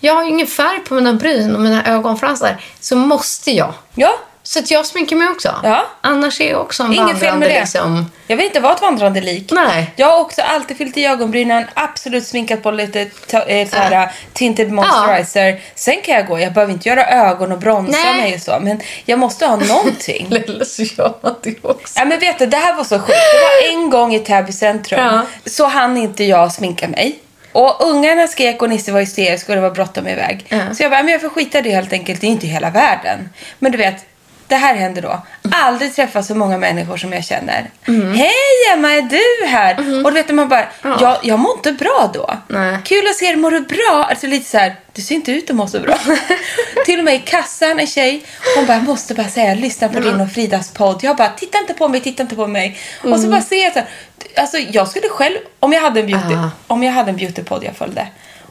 jag har ju ingen färg på mina bryn och mina ögonfransar, så måste jag. Ja, Så att jag sminkar mig också. Ja. Annars är jag också en Inget fel vandrande med det. liksom... jag vill inte vara ett vandrande lik. Nej. Jag har också alltid fyllt i ögonbrynen, absolut sminkat på lite eh, så här, tinted moisturizer. Sen kan jag gå, jag behöver inte göra ögon och bronsa Nej. mig och så. Men jag måste ha någonting. Eller så gör man det också. Ja men vet du, det här var så sjukt. Det var en gång i Täby centrum. Ja. Så hann inte jag sminka mig. Och ungarna skrek och Nisse var hysterisk och det var bråttom iväg. Ja. Så jag bara, men jag får skita det helt enkelt. Det är inte hela världen. Men du vet, det här händer då. Aldrig träffat så många människor som jag känner. Mm. Hej Emma, är du här? Och du vet, man bara, jag, jag mår inte bra då. Nej. Kul att se dig, mår du bra? Alltså lite så här, du ser inte ut att må så bra. Till och med i kassan, en tjej, hon bara, jag måste bara säga, lyssna på din och Fridas podd. Jag bara, titta inte på mig, titta inte på mig. Och Mm. så bara ser jag så här, alltså jag skulle själv, om jag hade en beauty, Ah. om jag hade en beautypodd jag följde.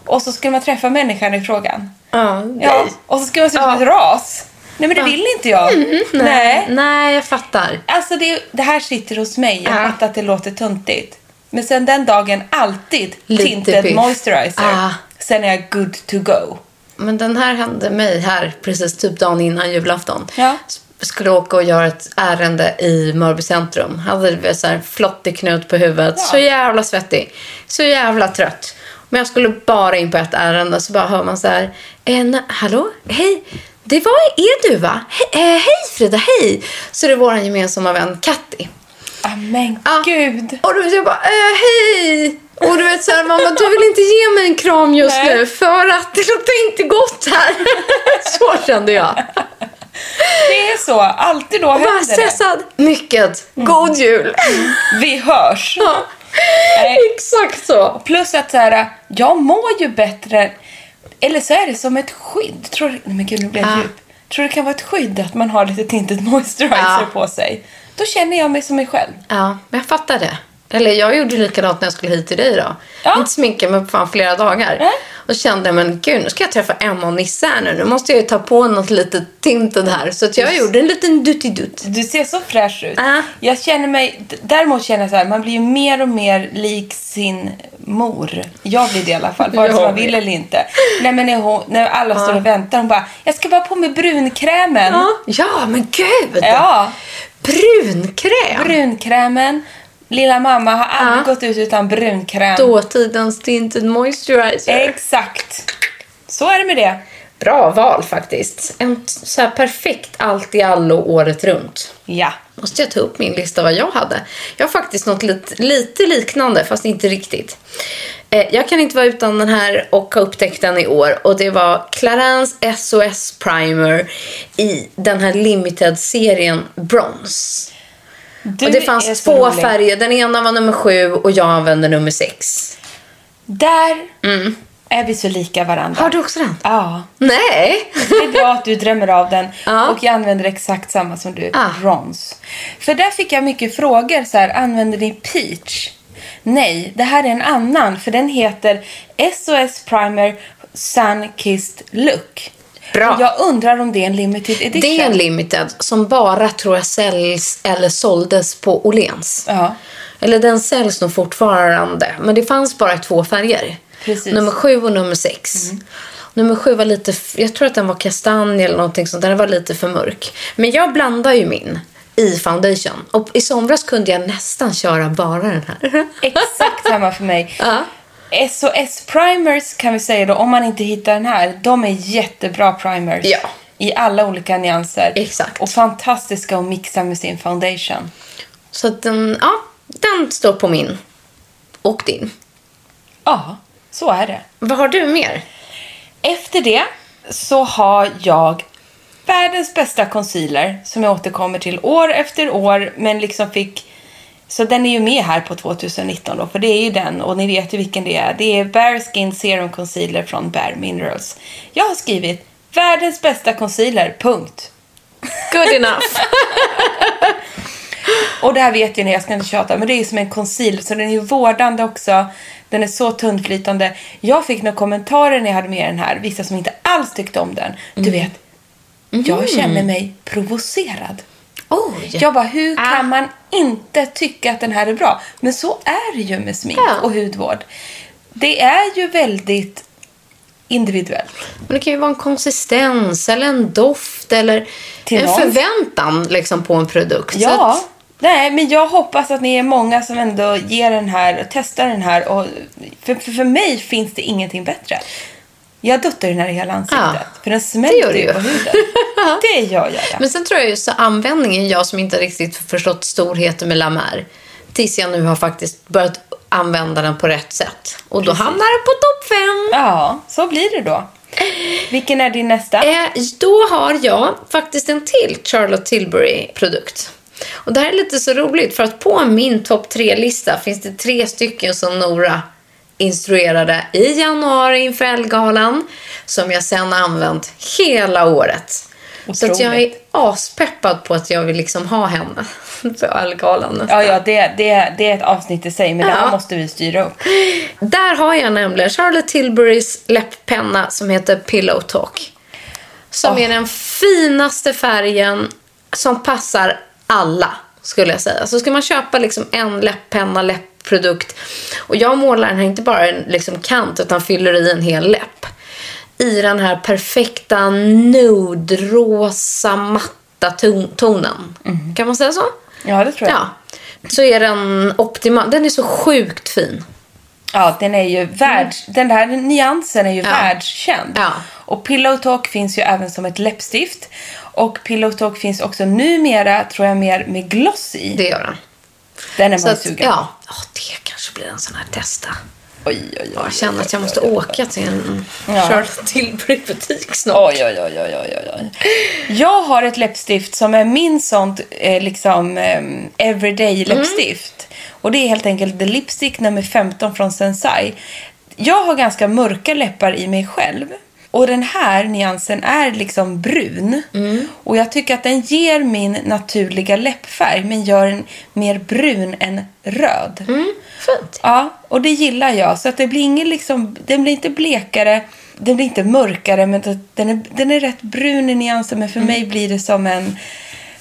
Och så skulle man träffa människan i frågan. Ja, Ja, och så skulle man se ut som ett ras. Nej men det vill inte jag. Mm, Nej. Nej, jag fattar. Alltså det, det här sitter hos mig. Jag Ja. fattar att det låter tuntigt. Men sen den dagen alltid Lite tinted piff. moisturizer. Ah. Sen är jag good to go. Men den här hände mig här precis typ dagen innan julafton. Ja. Skulle åka och göra ett ärende i Mörby centrum. Hade så här flottig knut på huvudet. Så jävla svettig. Så jävla trött. Men jag skulle bara in på ett ärende så bara hör man så här. En, hallå? Hej? Det var är du va? He, eh, hej Frida, hej! Så det är vår gemensamma vän Katti. Ah, men Ja. gud. Och du vet jag bara, äh, hej! Och du vet så här, mamma du vill inte ge mig en kram just Nej. nu för att det luktar inte gott här. så kände jag. Det är så. Alltid då händer det. stressad. Mycket. God jul. Vi hörs. Ja, exakt så. Plus att så här, jag mår ju bättre. Eller så är det som ett skydd. Tror, nej men gud, nu blev jag Ja. djup. Tror det kan vara ett skydd att man har lite tinted moisturizer Ja. på sig. Då känner jag mig som mig själv. Ja, men jag fattar det. Eller jag gjorde likadant när jag skulle hit till dig då. Ja. Inte sminka mig på fan flera dagar. Nej. Och kände, men gud, nu ska jag träffa Emma och Nisse här nu. Nu måste jag ju ta på något litet tinted här. Så jag gjorde en liten dutti-dutt. Du ser så fräsch ut. Ja. Jag känner mig, däremot känner jag så här, man blir ju mer och mer lik sin mor. Jag blir det i alla fall, vare sig man vill eller inte. Nej, men när, hon, när alla står och väntar, hon bara, jag ska bara på med brunkrämen. Ja, ja men gud! Ja, Brunkräm! brunkrämen. Lilla mamma har aldrig Ja. gått ut utan brunkräm. Dåtidens tinted moisturizer. Exakt. Så är det med det. Bra val faktiskt. En så här perfekt allt i allo året runt. Ja. Måste jag ta upp min lista vad jag hade. Jag har faktiskt något lite, lite liknande fast inte riktigt. Eh, jag kan inte vara utan den här och ha upptäckt den i år. Och det var Clarins SOS Primer i den här limited-serien Bronze. Du och det fanns två rolig. färger. Den ena var nummer sju och jag använde nummer sex. Där är vi så lika varandra. Har du också den? Ja. Nej! Det är bra att du drömmer av den. Ja. Och jag använder exakt samma som du. Ah. Bronze. För där fick jag mycket frågor. så här, Använder ni peach? Nej, det här är en annan. För den heter SOS Primer Sun Kissed Look. Bra. Och jag undrar om det är en limited edition. Det är en limited som bara tror jag säljs eller såldes på Åhléns. Ja. Eller den säljs nog fortfarande. Men det fanns bara i två färger. Precis. Nummer sju och nummer sex. Nummer sju var lite, jag tror att den var kastanj eller någonting sånt. Den var lite för mörk. Men jag blandar ju min i foundation. Och i somras kunde jag nästan köra bara den här. Exakt samma för mig. Ja. SOS primers kan vi säga då, om man inte hittar den här. De är jättebra primers. Ja. I alla olika nyanser. Exakt. Och fantastiska att mixa med sin foundation. Så att den, ja, den står på min. Och din. Ja, så är det. Vad har du mer? Efter det så har jag världens bästa concealer som jag återkommer till år efter år men liksom fick så den är ju med här på 2019 då, för det är ju den och ni vet ju vilken det är. Det är Bare Skin Serum Concealer från Bare Minerals. Jag har skrivit världens bästa concealer, punkt. Good enough. Och det här vet ju ni, jag ska inte tjata, men det är ju som en concealer så den är ju vårdande också. Den är så tunnflytande. Jag fick några kommentarer när jag hade med den här, vissa som inte alls tyckte om den. Du vet, jag känner mig provocerad. Oj. Jag bara, hur Ah. kan man inte tycka att den här är bra? Men så är det ju med smink Ja. och hudvård. Det är ju väldigt individuellt. Men det kan ju vara en konsistens eller en doft eller Till en någon. förväntan liksom på en produkt. Ja, att- nej, men jag hoppas att ni är många som ändå ger den här och testar den här. Och för, för, för mig finns det ingenting bättre. Jag duttar den här i hela ansiktet. Ja, för den smälter ju på huden. det gör jag. Ja. Men sen tror jag just användningen, jag som inte riktigt förstått storheten med La Mer, tills jag nu har faktiskt börjat använda den på rätt sätt. Och då hamnar den på topp fem. ja, så blir det då. Vilken är din nästa? Eh, då har jag faktiskt en till Charlotte Tilbury-produkt. Och det här är lite så roligt för att på min topp tre-lista finns det tre stycken som Nora instruerade i januari inför Elgalan som jag sen har använt hela året. Så att jag är Otroligt. aspeppad på att jag vill liksom ha henne för Elgalan nästan. Ja, ja det, det, det är ett avsnitt i sig, men det här Ja. måste vi styra upp. Där har jag nämligen Charlotte Tilburys läpppenna som heter Pillow Talk. Som Åh. är den finaste färgen som passar alla, skulle jag säga. Så ska man köpa liksom en läpppenna, läppprodukt. Och jag målar den här inte bara en liksom kant utan fyller i en hel läpp. I den här perfekta nude-rosa matta ton- tonen. Kan man säga så? Ja, det tror jag. Ja. Så är den optimal. Den är så sjukt fin. Ja, den är ju världs... Den här nyansen är ju Mm. Ja. världskänd. Ja. Och Pillow Talk finns ju även som ett läppstift. Och Pillow Talk finns också numera, tror jag, mer med gloss i. Det gör den. Den är man att, sugen ja, ja, det kanske blir en sån här testa. Oj, oj, oj. Jag känner att jag måste åka till en Ja. Charlotte Tilbury-butik snart. Oj, oj, oj, oj, oj. Jag har ett läppstift som är min sånt eh, liksom eh, everyday läppstift. Och det är helt enkelt The Lipstick nummer 15 från Sensai. Jag har ganska mörka läppar i mig själv. Och den här nyansen är liksom brun. Och jag tycker att den ger min naturliga läppfärg men gör den mer brun än röd. Fint. Ja, och det gillar jag. Så att det blir ingen liksom, den blir inte blekare, den blir inte mörkare, men den är, den är rätt brun i nyansen. Men för mig blir det som en,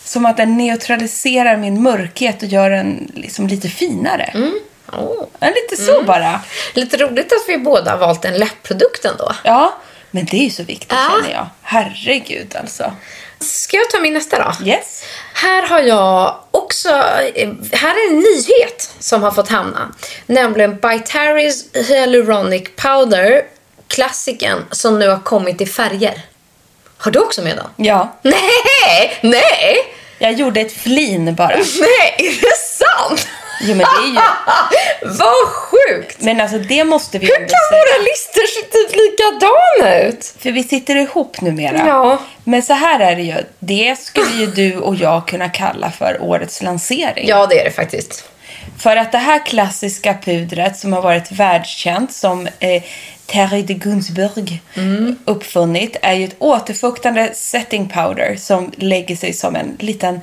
som att den neutraliserar min mörkhet och gör den liksom lite finare. Åh. Ja, lite så bara. Lite roligt att vi båda har valt en läppprodukt ändå. Ja, men det är ju så viktigt Ja. känner jag. Herregud alltså. Ska jag ta min nästa då? Yes. Här har jag också, här är en nyhet som har fått hamna. Nämligen By Terry's Hyaluronic Powder, klassiken som nu har kommit i färger. Har du också med den? Ja, Nej, nej, jag gjorde ett flin bara. nej, är det sant? Jo, men det är ju... Vad sjukt! Men alltså det måste vi Hur kan säga. våra listor se typ likadana ut? För vi sitter ihop numera. Ja. Men så här är det ju. Det skulle ju du och jag kunna kalla för årets lansering. Ja, det är det faktiskt. För att det här klassiska pudret som har varit världskänt som eh, Terry de Gunsburg uppfunnit är ju ett återfuktande setting powder som lägger sig som en liten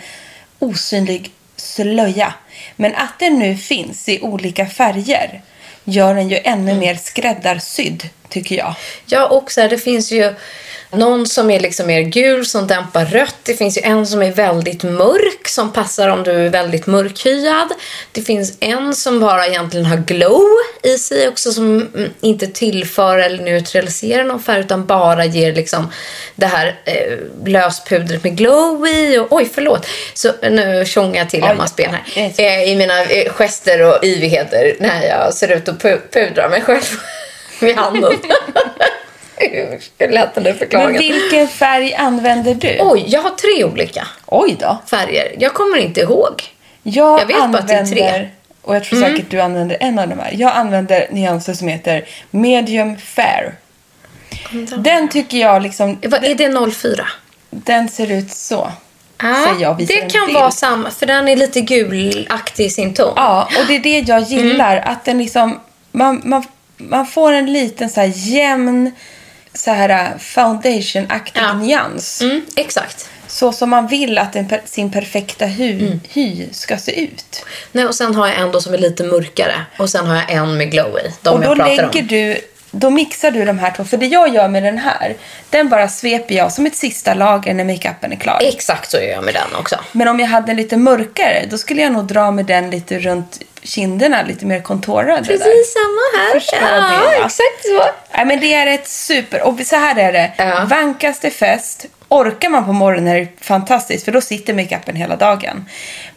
osynlig slöja. Men att den nu finns i olika färger gör den ju ännu mer skräddarsydd tycker jag. Ja, och så här, det finns ju någon som är liksom mer gul som dämpar rött. Det finns ju en som är väldigt mörk som passar om du är väldigt mörkhyad. Det finns en som bara egentligen har glow i sig också som mm, inte tillför eller neutraliserar någon färg utan bara ger liksom det här eh, löspudret med glow i. Och, oj, förlåt. Så nu tjongar jag till Emmas ben här. Eh, I mina eh, gester och yvigheter när jag ser ut att pu- pudra mig själv vid handen. Hur lät den där Men förklaringen? vilken färg använder du? Oj, jag har tre olika Oj då. färger. Jag kommer inte ihåg. Jag, Jag vet bara att det är tre. Mm. och jag tror säkert du använder en av de här. Jag använder nyanser som heter medium fair. Den tycker jag liksom, Vad är det 04? den ser ut så. Säger jag och visar det en kan bild. vara samma, för den är lite gulaktig i sin ton. Ja, och det är det jag gillar. Mm. Att den liksom, man, man, man får en liten så här jämn så här äh, foundation-aktig Ja. nyans. Mm, exakt. Så som man vill att en sin perfekta hy, Mm. hy ska se ut. Nej, och sen har jag en då som är lite mörkare. Och sen har jag en med glow i. De och då jag pratar lägger om. du, då mixar du de här två. För det jag gör med den här, den bara sveper jag som ett sista lager när makeupen är klar. Exakt så gör jag med den också. Men om jag hade en lite mörkare, då skulle jag nog dra med den lite runt kinderna, lite mer kontorade där. Precis samma här. Ja, det, exakt så. Nej, men det är ett super... Och så här är det. Ja. Vankaste fest. Orkar man på morgonen är det fantastiskt för då sitter makeupen hela dagen.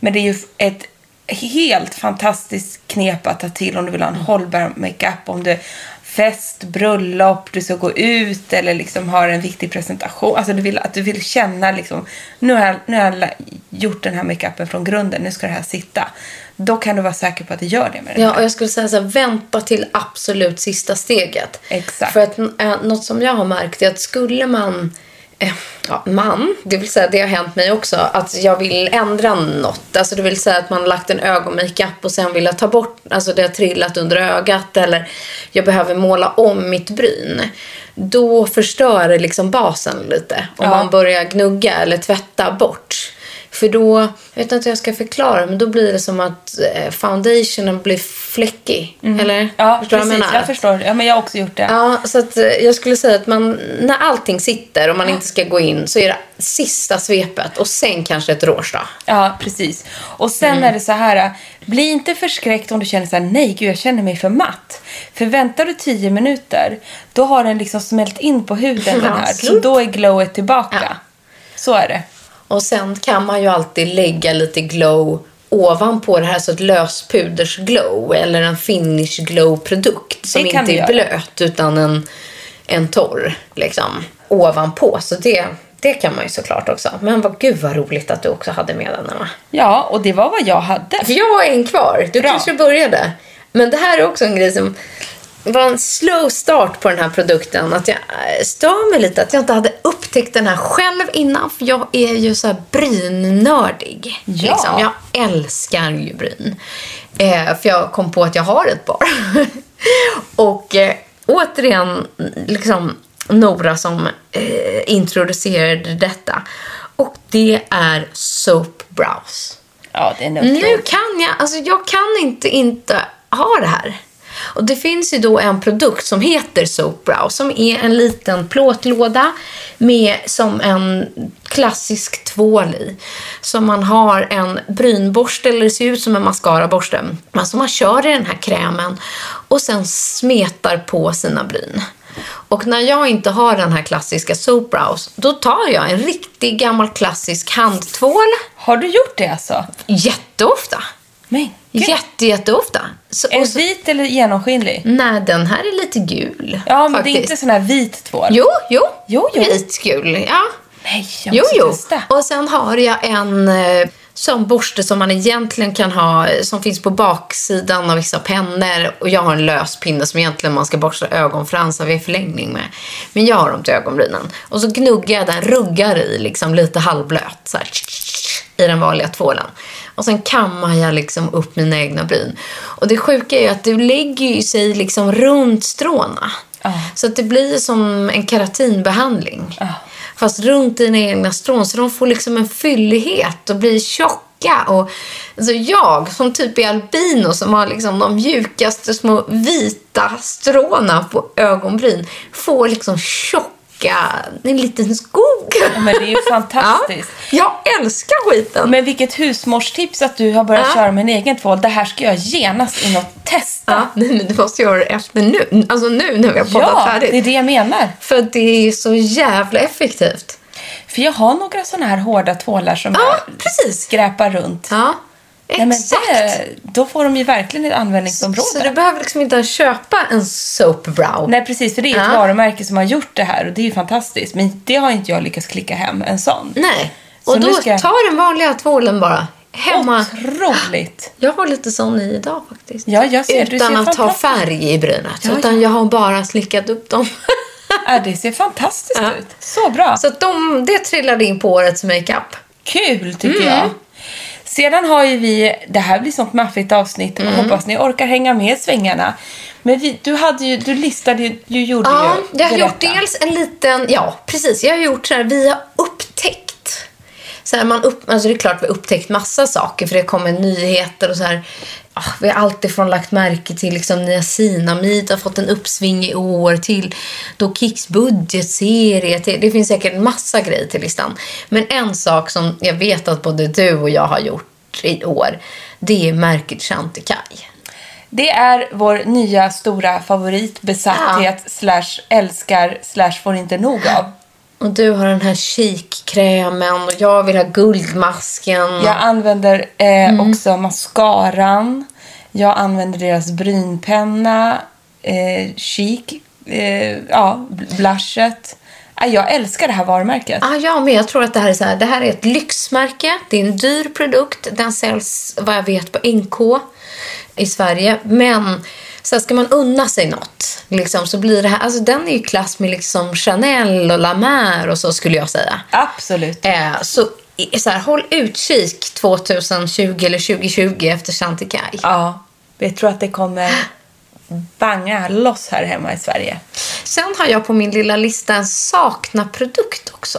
Men det är ju ett helt fantastiskt knep att ta till om du vill ha en hållbar makeup. Om du fest, bröllop, du ska gå ut eller liksom har en viktig presentation. Alltså du vill, att du vill känna liksom, nu har, jag, nu har jag gjort den här makeupen från grunden, nu ska det här sitta. Då kan du vara säker på att det gör det med den Ja, här. och jag skulle säga så här, vänta till absolut sista steget. Exakt. För att äh, något som jag har märkt är att skulle man, eh, ja, man, det vill säga det har hänt mig också, att jag vill ändra något. Alltså det vill säga att man har lagt en ögonmakeup och sen vill jag ta bort, alltså det har trillat under ögat eller jag behöver måla om mitt bryn. Då förstör det liksom basen lite. Om Ja. man börjar gnugga eller tvätta bort. För då, jag vet inte hur jag ska förklara, men då blir det som att eh, foundationen blir fläckig. Eller? Mm. Ja, förstår precis. jag menar? Jag förstår. Ja, men jag har också gjort det. Ja, så att eh, jag skulle säga att man, när allting sitter och man inte ska gå in så är det sista svepet och sen kanske ett rouge då. Ja, precis. Och sen Mm. är det så här, bli inte förskräckt om du känner så här, nej gud jag känner mig för matt. För väntar du 10 minuter, då har den liksom smält in på huden den här. Så Slup. då är glowet tillbaka. Ja. Så är det. Och sen kan man ju alltid lägga lite glow ovanpå det här så ett löspuders glow eller en finish glow produkt som inte är blöt utan en, en torr liksom ovanpå. Så det, det kan man ju såklart också. Men vad gud vad roligt att du också hade med den Emma. Ja, och det var vad jag hade. Jag har en kvar. Du Bra. kanske började. Men det här är också en grej som var en slow start på den här produkten. Att jag eh, stör mig lite att jag inte hade upptäckt den här själv innan. För jag är ju så här brynnördig. Ja. Liksom. Jag älskar ju bryn. Eh, för jag kom på att jag har ett par. Och eh, återigen, liksom Nora som eh, introducerade detta. Och det är Soap Brows. Ja, det är Nu kan jag, alltså jag kan inte inte ha det här. Och det finns ju då en produkt som heter Soap Brow som är en liten plåtlåda med som en klassisk tvål i. Som man har en brynborste, eller det ser ut som en mascaraborste. Alltså man kör i den här krämen och sen smetar på sina bryn. Och när jag inte har den här klassiska Soap Brows, då tar jag en riktig gammal klassisk handtvål Har du gjort det alltså? jätteofta. Men gud. Jätte, jätteofta. Så, Är den så, vit eller genomskinlig? nej, den här är lite gul. Ja, men faktiskt. det är inte sån här vit tvål. Jo, jo. Jo, jo. Vitgul, ja. Nej, jag Jo, måste jo. testa. Och sen har jag en eh, sån borste som man egentligen kan ha, eh, som finns på baksidan av vissa pennor. Och jag har en lös pinne som egentligen man ska borsta ögonfransar vid förlängning med. Men jag har dem till ögonbrynen. Och så gnuggar jag den, ruggar i liksom lite halvblöt så här, i den vanliga tvålen. Och sen kammar jag liksom upp mina egna bryn. Och det sjuka är att det lägger ju sig liksom runt stråna. Ja. Så att det blir som en keratinbehandling. Ja. Fast runt dina egna strån. Så de får liksom en fyllighet och blir tjock. Och, alltså jag som typ är albino som har liksom de mjukaste små vita stråna på ögonbryn får liksom tjocka, en liten skog. Ja, men det är ju fantastiskt. Ja, jag älskar skiten. Men vilket husmorstips att du har börjat Ja. köra med en egen tvål. Det här ska jag genast in och testa. Ja, nej, men du måste göra det efter nu. Alltså nu när vi har poddat Ja, färdigt. det är det jag menar. För det är så jävla effektivt. För jag har några såna här hårda tvålar som Ja, jag precis. skräpar runt. Ja, Nej, exakt. det, då får de ju verkligen ett användningsområde. Så du behöver liksom inte köpa en soap brow. Nej, precis. För det är ett Ja. varumärke som har gjort det här och det är fantastiskt. Men det har inte jag lyckats klicka hem en sån. Nej. Så Och nu då ska ta den vanliga tvålen bara. Hemma. Otroligt! Jag har lite sån i idag faktiskt. Ja, jag ser- Utan ser att ha färg i brynet. Ja, utan jag har bara slickat upp dem. Ja, det ser fantastiskt Ja. ut. Så bra. Så de, det trillade in på årets makeup. Kul tycker Mm. jag. Sedan har ju vi, det här blir sånt maffigt avsnitt, Mm. hoppas ni orkar hänga med i svängarna. Men vi, du, hade ju, du listade ju, du gjorde Ja, ju, jag har gjort dels en liten, ja precis, jag har gjort så här, vi har upptäckt. Så här, man upp, alltså det är klart vi har upptäckt massa saker för det kommer nyheter och så här. ah, vi har alltifrån lagt märke till liksom niacinamid har fått en uppsving i år till då Kicks budgetserie. Till, det finns säkert en massa grejer till listan. Men en sak som jag vet att både du och jag har gjort i år, det är märket Chantecaille. Det är vår nya stora favorit, besatthet, slash älskar, slash får inte nog av. Och du har den här chic-krämen och jag vill ha guldmasken. Jag använder eh, Mm. också mascaran. Jag använder deras brynpenna, eh, chic, eh, ja, blushet. Ja, jag älskar det här varumärket. Ah, ja, men jag tror att det här är så här. Det här är ett lyxmärke. Det är en dyr produkt. Den säljs, vad jag vet, på NK i Sverige. Men så ska man unna sig något liksom, så blir det här... Alltså den är ju klass med liksom Chanel och La Mer och så skulle jag säga. Absolut. Eh, så, så här, håll utkik 2020 eller 2020 efter Chantecaille. Ja, jag tror att det kommer banga loss här hemma i Sverige. Sen har jag på min lilla lista en sakna-produkt också.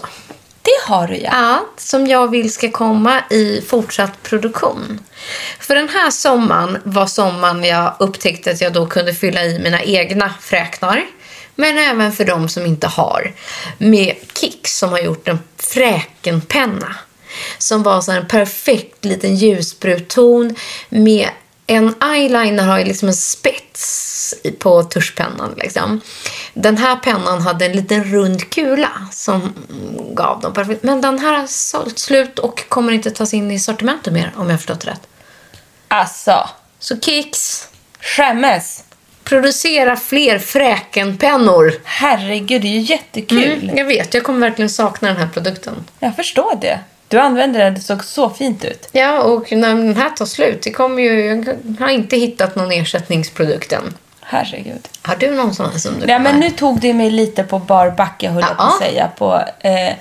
Det har du ja. Ja, som jag vill ska komma i fortsatt produktion. För den här sommaren var sommaren jag upptäckte att jag då kunde fylla i mina egna fräknar. Men även för de som inte har. Med Kicks som har gjort en fräkenpenna. Som var så en perfekt liten ljusbrun ton med en eyeliner har ju liksom en spets på tuschpennan. Liksom. Den här pennan hade en liten rund kula som gav dem perfekt. Men den här har sålt slut och kommer inte tas in i sortimentet mer om jag förstått rätt. Alltså, Så Kicks, skämmes. producera fler fräkenpennor. Herregud, det är ju jättekul. Mm, jag vet, jag kommer verkligen sakna den här produkten. Jag förstår det. Du använder den, det såg så fint ut. Ja, och när den här tar slut, det kommer ju, jag har inte hittat någon ersättningsprodukt än. Herregud. Har du någon sån här som du Ja, kommer- men nu tog det mig lite på bar backe, höll jag på att säga. På, eh,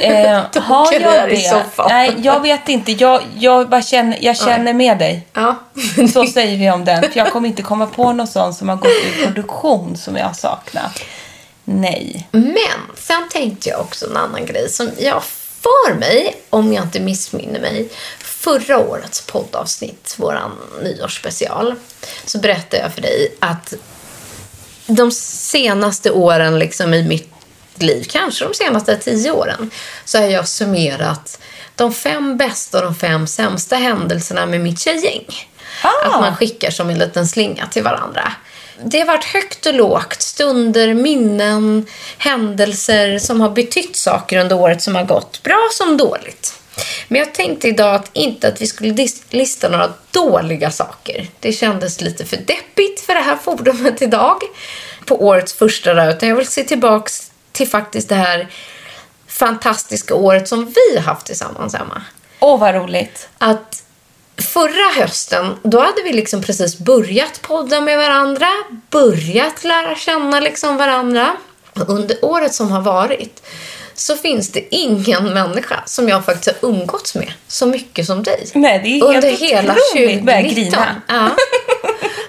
eh, har jag i det? soffan. Nej, jag vet inte. Jag, jag, bara känner, jag känner med dig. Ja. Så säger vi om den. För jag kommer inte komma på någon sån som har gått ur produktion som jag har saknat. Nej. Men sen tänkte jag också en annan grej som jag för mig, om jag inte missminner mig, förra årets poddavsnitt, våran nyårsspecial, så berättade jag för dig att de senaste åren liksom i mitt liv, kanske de senaste tio åren, så har jag summerat de fem bästa och de fem sämsta händelserna med mitt tjejgäng. Ah. Att man skickar som en liten slinga till varandra. Det har varit högt och lågt, stunder, minnen, händelser som har betytt saker under året som har gått, bra som dåligt. Men jag tänkte idag att inte att vi skulle lista några dåliga saker. Det kändes lite för deppigt för det här forumet idag på årets första dag. Utan jag vill se tillbaks till faktiskt det här fantastiska året som vi har haft tillsammans, Emma. Åh, vad roligt. Att förra hösten, då hade vi liksom precis börjat podda med varandra, börjat lära känna liksom varandra. Under året som har varit så finns det ingen människa som jag faktiskt har umgåtts med så mycket som dig. Nej, det är Under helt hela otroligt. Börjar 2019. grina. Ja.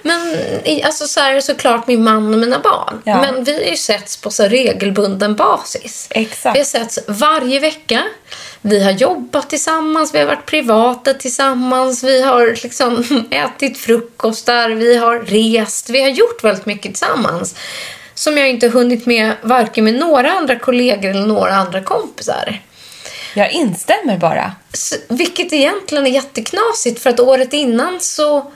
Men alltså så här är det såklart min man och mina barn. Ja. Men vi har ju setts på så regelbunden basis. Exakt. Vi har setts varje vecka. Vi har jobbat tillsammans, vi har varit privata tillsammans, vi har liksom ätit frukostar, vi har rest, vi har gjort väldigt mycket tillsammans. Som jag inte hunnit med varken med några andra kollegor eller några andra kompisar. Jag instämmer bara. Så, vilket egentligen är jätteknasigt för att året innan så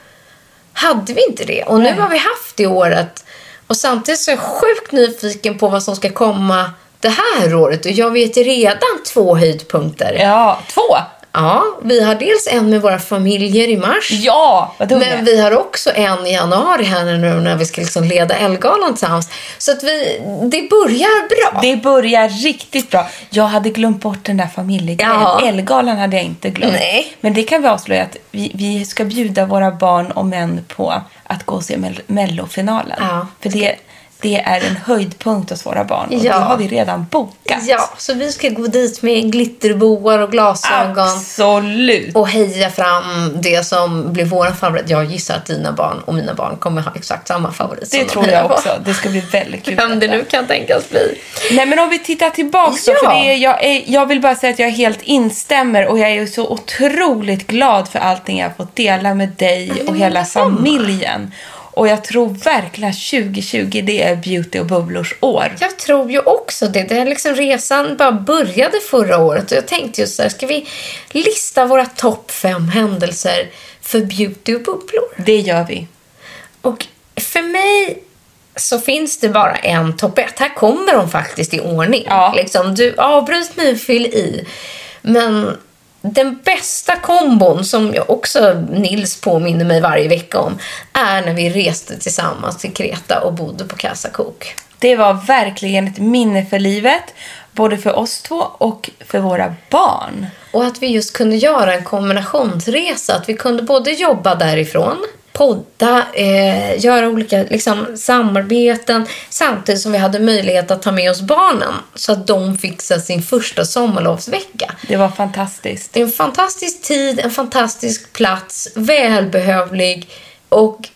hade vi inte det. Och nu Nej. har vi haft det året. Och samtidigt så är jag sjukt nyfiken på vad som ska komma det här året. Och jag vet redan två höjdpunkter. Ja, två. Ja, vi har dels en med våra familjer i mars. Ja, vad är. Men vi har också en i januari här nu när vi ska liksom leda Ellegalan tillsammans. Så att vi, det börjar bra. Det börjar riktigt bra. Jag hade glömt bort den där familjegrejen. Ja. Ellegalan hade jag inte glömt. Nej. Men det kan vi avslöja att vi, vi ska bjuda våra barn och män på att gå och se mell- mellofinalen. Ja. För det, det är en höjdpunkt hos våra barn. Och Ja. det har vi redan bokat. Ja, så vi ska gå dit med glitterboar och glasögon. Absolut. Och heja fram det som blir vår favorit. Jag gissar att dina barn och mina barn kommer ha exakt samma favorit Det de tror hejar jag på. också. Det ska bli väldigt kul. Vem det nu kan tänkas bli. Nej men om vi tittar tillbaka då, Ja. för det är, jag, är, jag vill bara säga att jag helt instämmer och jag är så otroligt glad för allting jag har fått dela med dig och hela familjen. Och jag tror verkligen att 2020 det är beauty och bubblors år. Jag tror ju också det. det är liksom resan bara började förra året. Och jag tänkte just så här, ska vi lista våra topp fem händelser för beauty och bubblor? Det gör vi. Och för mig så finns det bara en topp ett. Här kommer de faktiskt i ordning. Ja. Liksom, du avbryt mig och fyll i. Men den bästa kombon som jag också Nils påminner mig varje vecka om är när vi reste tillsammans till Kreta och bodde på Casa Cook. Det var verkligen ett minne för livet. Både för oss två och för våra barn. Och att vi just kunde göra en kombinationsresa. Att vi kunde både jobba därifrån, podda, eh, göra olika liksom, samarbeten samtidigt som vi hade möjlighet att ta med oss barnen så att de sig sin första sommarlovsvecka. Det var fantastiskt. Det är en fantastisk tid, en fantastisk plats, välbehövlig och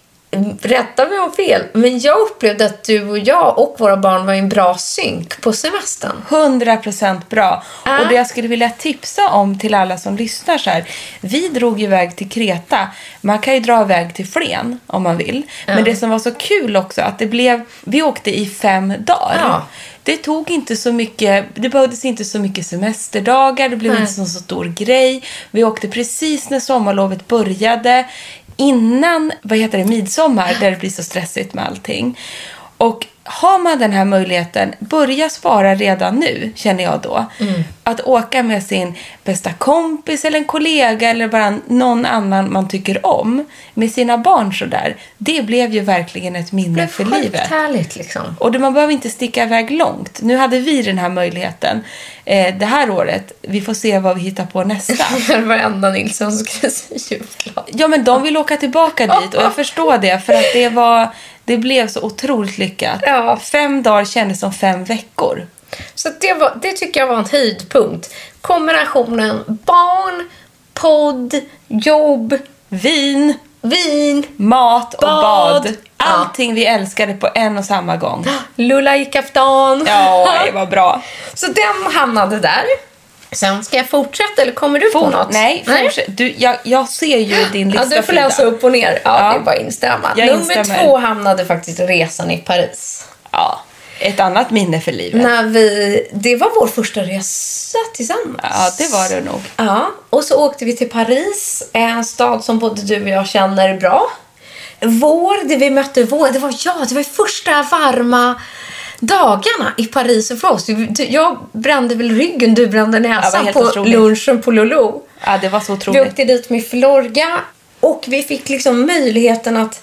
rätta mig om fel, men jag upplevde att du och jag och våra barn var i en bra synk på semestern. 100% bra. Ja. Och det jag skulle vilja tipsa om till alla som lyssnar så här. Vi drog iväg till Kreta. Man kan ju dra iväg till Flen om man vill. Men det som var så kul också att det blev, vi åkte i fem dagar. Ja. Det tog inte så mycket, det behövdes inte så mycket semesterdagar, det blev Nej. inte så stor grej. Vi åkte precis när sommarlovet började. Innan, vad heter det, midsommar där det blir så stressigt med allting. Och har man den här möjligheten, börja spara redan nu, känner jag då. Mm. Att åka med sin bästa kompis eller en kollega eller bara någon annan man tycker om med sina barn sådär. Det blev ju verkligen ett minne för livet. härligt liksom. Och det, man behöver inte sticka iväg långt. Nu hade vi den här möjligheten eh, det här året. Vi får se vad vi hittar på nästa. Varenda Nilssons julklapp. Ja, men de vill åka tillbaka dit och jag förstår det för att det var det blev så otroligt lyckat. Ja. Fem dagar kändes som fem veckor. Så det, var, det tycker jag var en höjdpunkt. Kombinationen barn, podd, jobb, Vin, vin, mat och Bad. bad. Ja. Allting vi älskade på en och samma gång. lulla i kaftan. Ja, det var bra. Så den hamnade där. Sen ska jag fortsätta eller kommer du på For, något? nej, fortsätt. Du, jag, jag ser ju din lista, Ja, du får läsa upp och ner. Ja, Ja. det är bara att instämma. Jag Nummer instämmer. två hamnade faktiskt resan i Paris. Ja, ett annat minne för livet. När vi, det var vår första resa tillsammans. Ja, det var det nog. Ja, och så åkte vi till Paris, en stad som både du och jag känner bra. Vår, det vi mötte vår, det var ja, det var första varma dagarna i Paris för oss. Jag brände väl ryggen, du brände Ja, näsan helt på otroligt. lunchen på Lolo. Ja, det var så Vi otroligt. åkte dit med Florga och vi fick liksom möjligheten att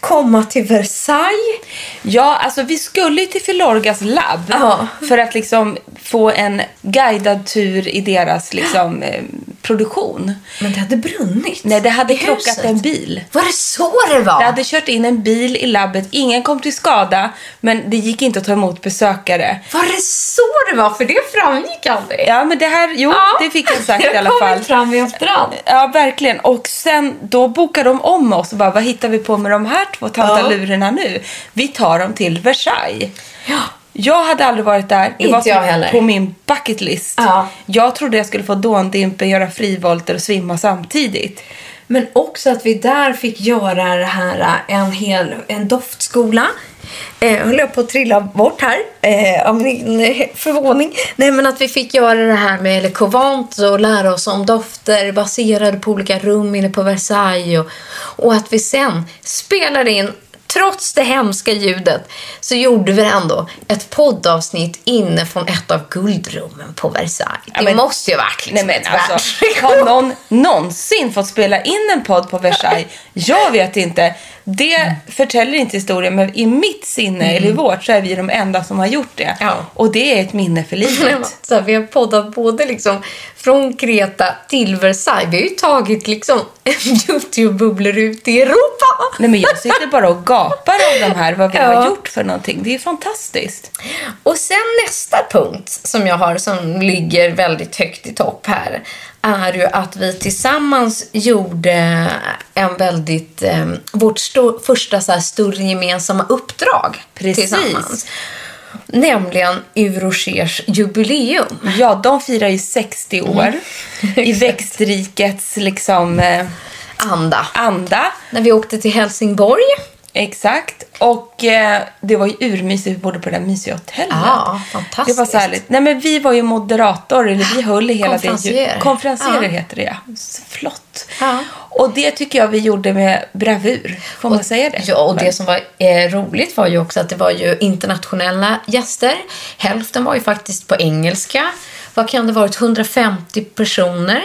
komma till Versailles. Ja, alltså vi skulle ju till Filorgas labb Ja. för att liksom få en guidad tur i deras liksom, eh, produktion. Men det hade brunnit. Nej, det hade i krockat huset. en bil. Var det så det var? Det hade kört in en bil i labbet. Ingen kom till skada, men det gick inte att ta emot besökare. Var det så det var? För det framgick aldrig. Ja, men det här, jo, Ja. det fick jag sagt Det i alla har fall. kommit fram i efterhand. Ja, verkligen. Och sen då bokade de om oss och bara, vad hittar vi på med de här två tantalurerna nu? Vi tar dem till Versailles. Jag hade aldrig varit där. Det Inte så jag heller. på min bucket list. Ja. Jag trodde jag skulle få dåndimpen, göra frivolter och svimma samtidigt. Men också att vi där fick göra det här, en hel en doftskola. Eh, höll jag på att trilla bort här eh, av min eh, förvåning. Nej, men att vi fick göra det här med Le Covent och lära oss om dofter baserade på olika rum inne på Versailles. Och, och att vi sen spelade in Trots det hemska ljudet så gjorde vi ändå ett poddavsnitt inne från ett av guldrummen på Versailles. Det men- måste ju varit Nej liksom men ett alltså, har någon någonsin fått spela in en podd på Versailles? Jag vet inte. Det förtäller inte historien, men i mitt sinne, eller i vårt, så är vi de enda som har gjort det. Ja. Och det är ett minne för livet. Så här, vi har poddat både liksom från Kreta till Versailles. Vi har ju tagit liksom Youtube-bubblor ut i Europa. Nej men jag sitter bara och gapar av de här, vad vi Ja. har gjort för någonting. Det är fantastiskt. Och sen nästa punkt som jag har som ligger väldigt högt i topp här är ju att vi tillsammans gjorde en väldigt, eh, vårt sto- första så här större gemensamma uppdrag Precis. tillsammans. Nämligen Eurogers jubileum. Ja, de firar ju 60 år i växtrikets liksom eh, Anda. anda. När vi åkte till Helsingborg. Exakt. Och eh, det var ju urmysigt. Vi bodde på det där mysiga hotellet. Ja, fantastiskt. Det var så härligt. Nej, men vi var ju moderator, eller vi höll i hela det. Konferenser Ja. heter det, ja. Så Flott. Ja. Och det tycker jag vi gjorde med bravur. Får man säga det? Ja, och det som var eh, roligt var ju också att det var ju internationella gäster. Hälften var ju faktiskt på engelska. Vad kan det ha varit? 150 personer.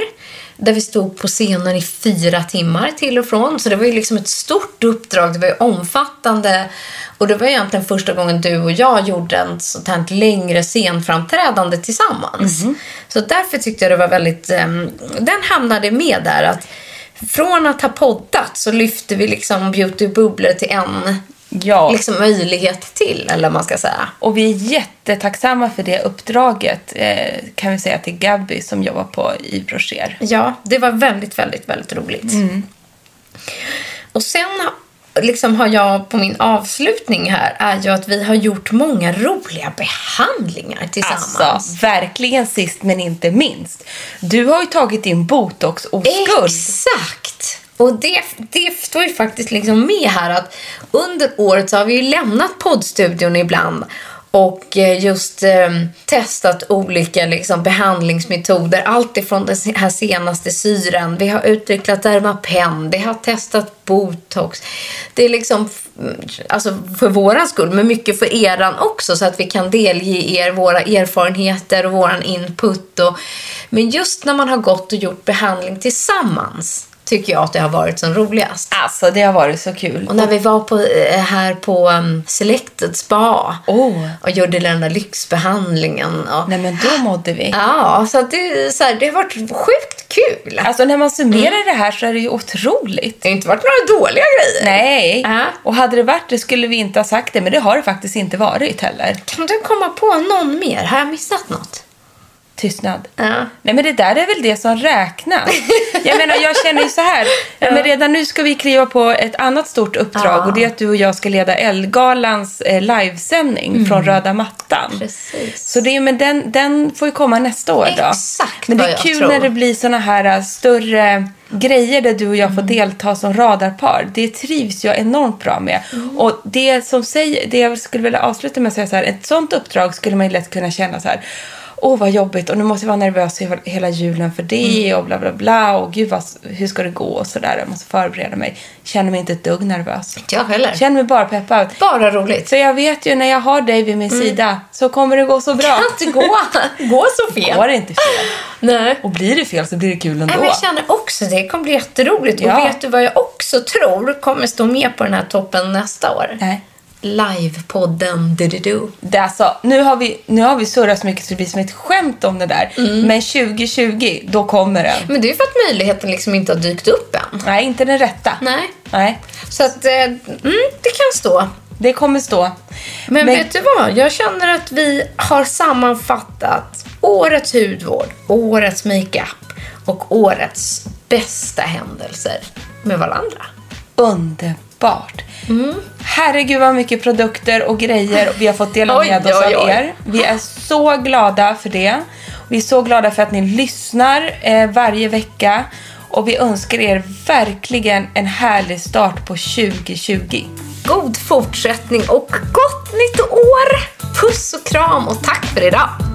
Där vi stod på scenen i fyra timmar till och från. Så det var ju liksom ett stort uppdrag. Det var ju omfattande. Och det var egentligen första gången du och jag gjorde en sånt här längre scenframträdande tillsammans. Så därför tyckte jag det var väldigt... ehm, den hamnade med där. att från att ha poddat så lyfte vi liksom beauty till en Ja. liksom, möjlighet till, eller man ska säga. Och vi är jättetacksamma för det uppdraget, eh, kan vi säga till Gabby som jobbar på Yves Rocher. Ja, det var väldigt, väldigt, väldigt roligt. Och sen liksom har jag på min avslutning här är ju att vi har gjort många roliga behandlingar tillsammans. Alltså, verkligen sist men inte minst. Du har ju tagit din botox-oskuld. Exakt! Och det, det står ju faktiskt liksom med här att under året så har vi ju lämnat poddstudion ibland och eh, just eh, testat olika liksom, behandlingsmetoder. Allt ifrån den här senaste syren. Vi har utvecklat Dermapen. Vi har testat botox. Det är liksom alltså för våran skull, men mycket för eran också så att vi kan delge er våra erfarenheter och våran input. Och, men just när man har gått och gjort behandling tillsammans tycker jag att det har varit som roligast. Alltså, det har varit så kul. Och när vi var på, eh, här på um, Selected Spa Oh. och gjorde den där lyxbehandlingen. Och, Nej, men då mådde vi. Ja, så, det, så här, det har varit sjukt kul. Alltså, när man summerar det här så är det ju otroligt. det har inte varit några dåliga grejer. Nej, Ja. och hade det varit det skulle vi inte ha sagt det, men det har det faktiskt inte varit heller. Kan du komma på någon mer? Har jag missat något? Tystnad. Ja. Nej men det där är väl det som räknas. Jag menar jag känner ju så här. Ja. Men redan nu ska vi kliva på ett annat stort uppdrag Ja. och det är att du och jag ska leda Ellegalans eh, livesändning från röda mattan. Mm. Precis. Så det men den, den får ju komma nästa år då. Exakt Men det är kul tror. när det blir såna här äh, större grejer där du och jag får Mm. delta som radarpar. Det trivs jag enormt bra med. Mm. Och det som säger, det jag skulle vilja avsluta med att säga så här, ett sånt uppdrag skulle man ju lätt kunna känna så här. Åh, vad jobbigt och nu måste jag vara nervös hela- julen för det Mm. och bla bla bla och gud vad, hur ska det gå och sådär. Jag måste förbereda mig. Känner mig inte ett dugg nervös. Inte jag heller. Känner mig bara peppad. Bara roligt. För jag vet ju när jag har dig vid min sida så kommer det gå så bra. Mm. Kan inte gå, gå så fel. Går det inte fel. Nej. Och blir det fel så blir det kul ändå. Nej, jag känner också det kommer bli jätteroligt. Ja. Och vet du vad jag också tror kommer stå med på den här toppen nästa år? Nej. Livepodden du Det är alltså, nu, har vi, nu har vi surrat så mycket så det blir som ett skämt om det där. Men 2020, då kommer den. Men det är för att möjligheten liksom inte har dykt upp än. Nej, inte den rätta. Nej. Nej, Så att, eh, mm, det kan stå. det kommer stå. Men, Men- vet du vad? Jag känner att vi har sammanfattat årets hudvård, årets makeup och årets bästa händelser med varandra. Underbart. Underbart. Herregud vad mycket produkter och grejer vi har fått dela Oj, med oss oj, av oj. er. Vi är så glada för det. Vi är så glada för att ni lyssnar eh, varje vecka. Och vi önskar er verkligen en härlig start på 2020. God fortsättning och gott nytt år! Puss och kram och tack för idag!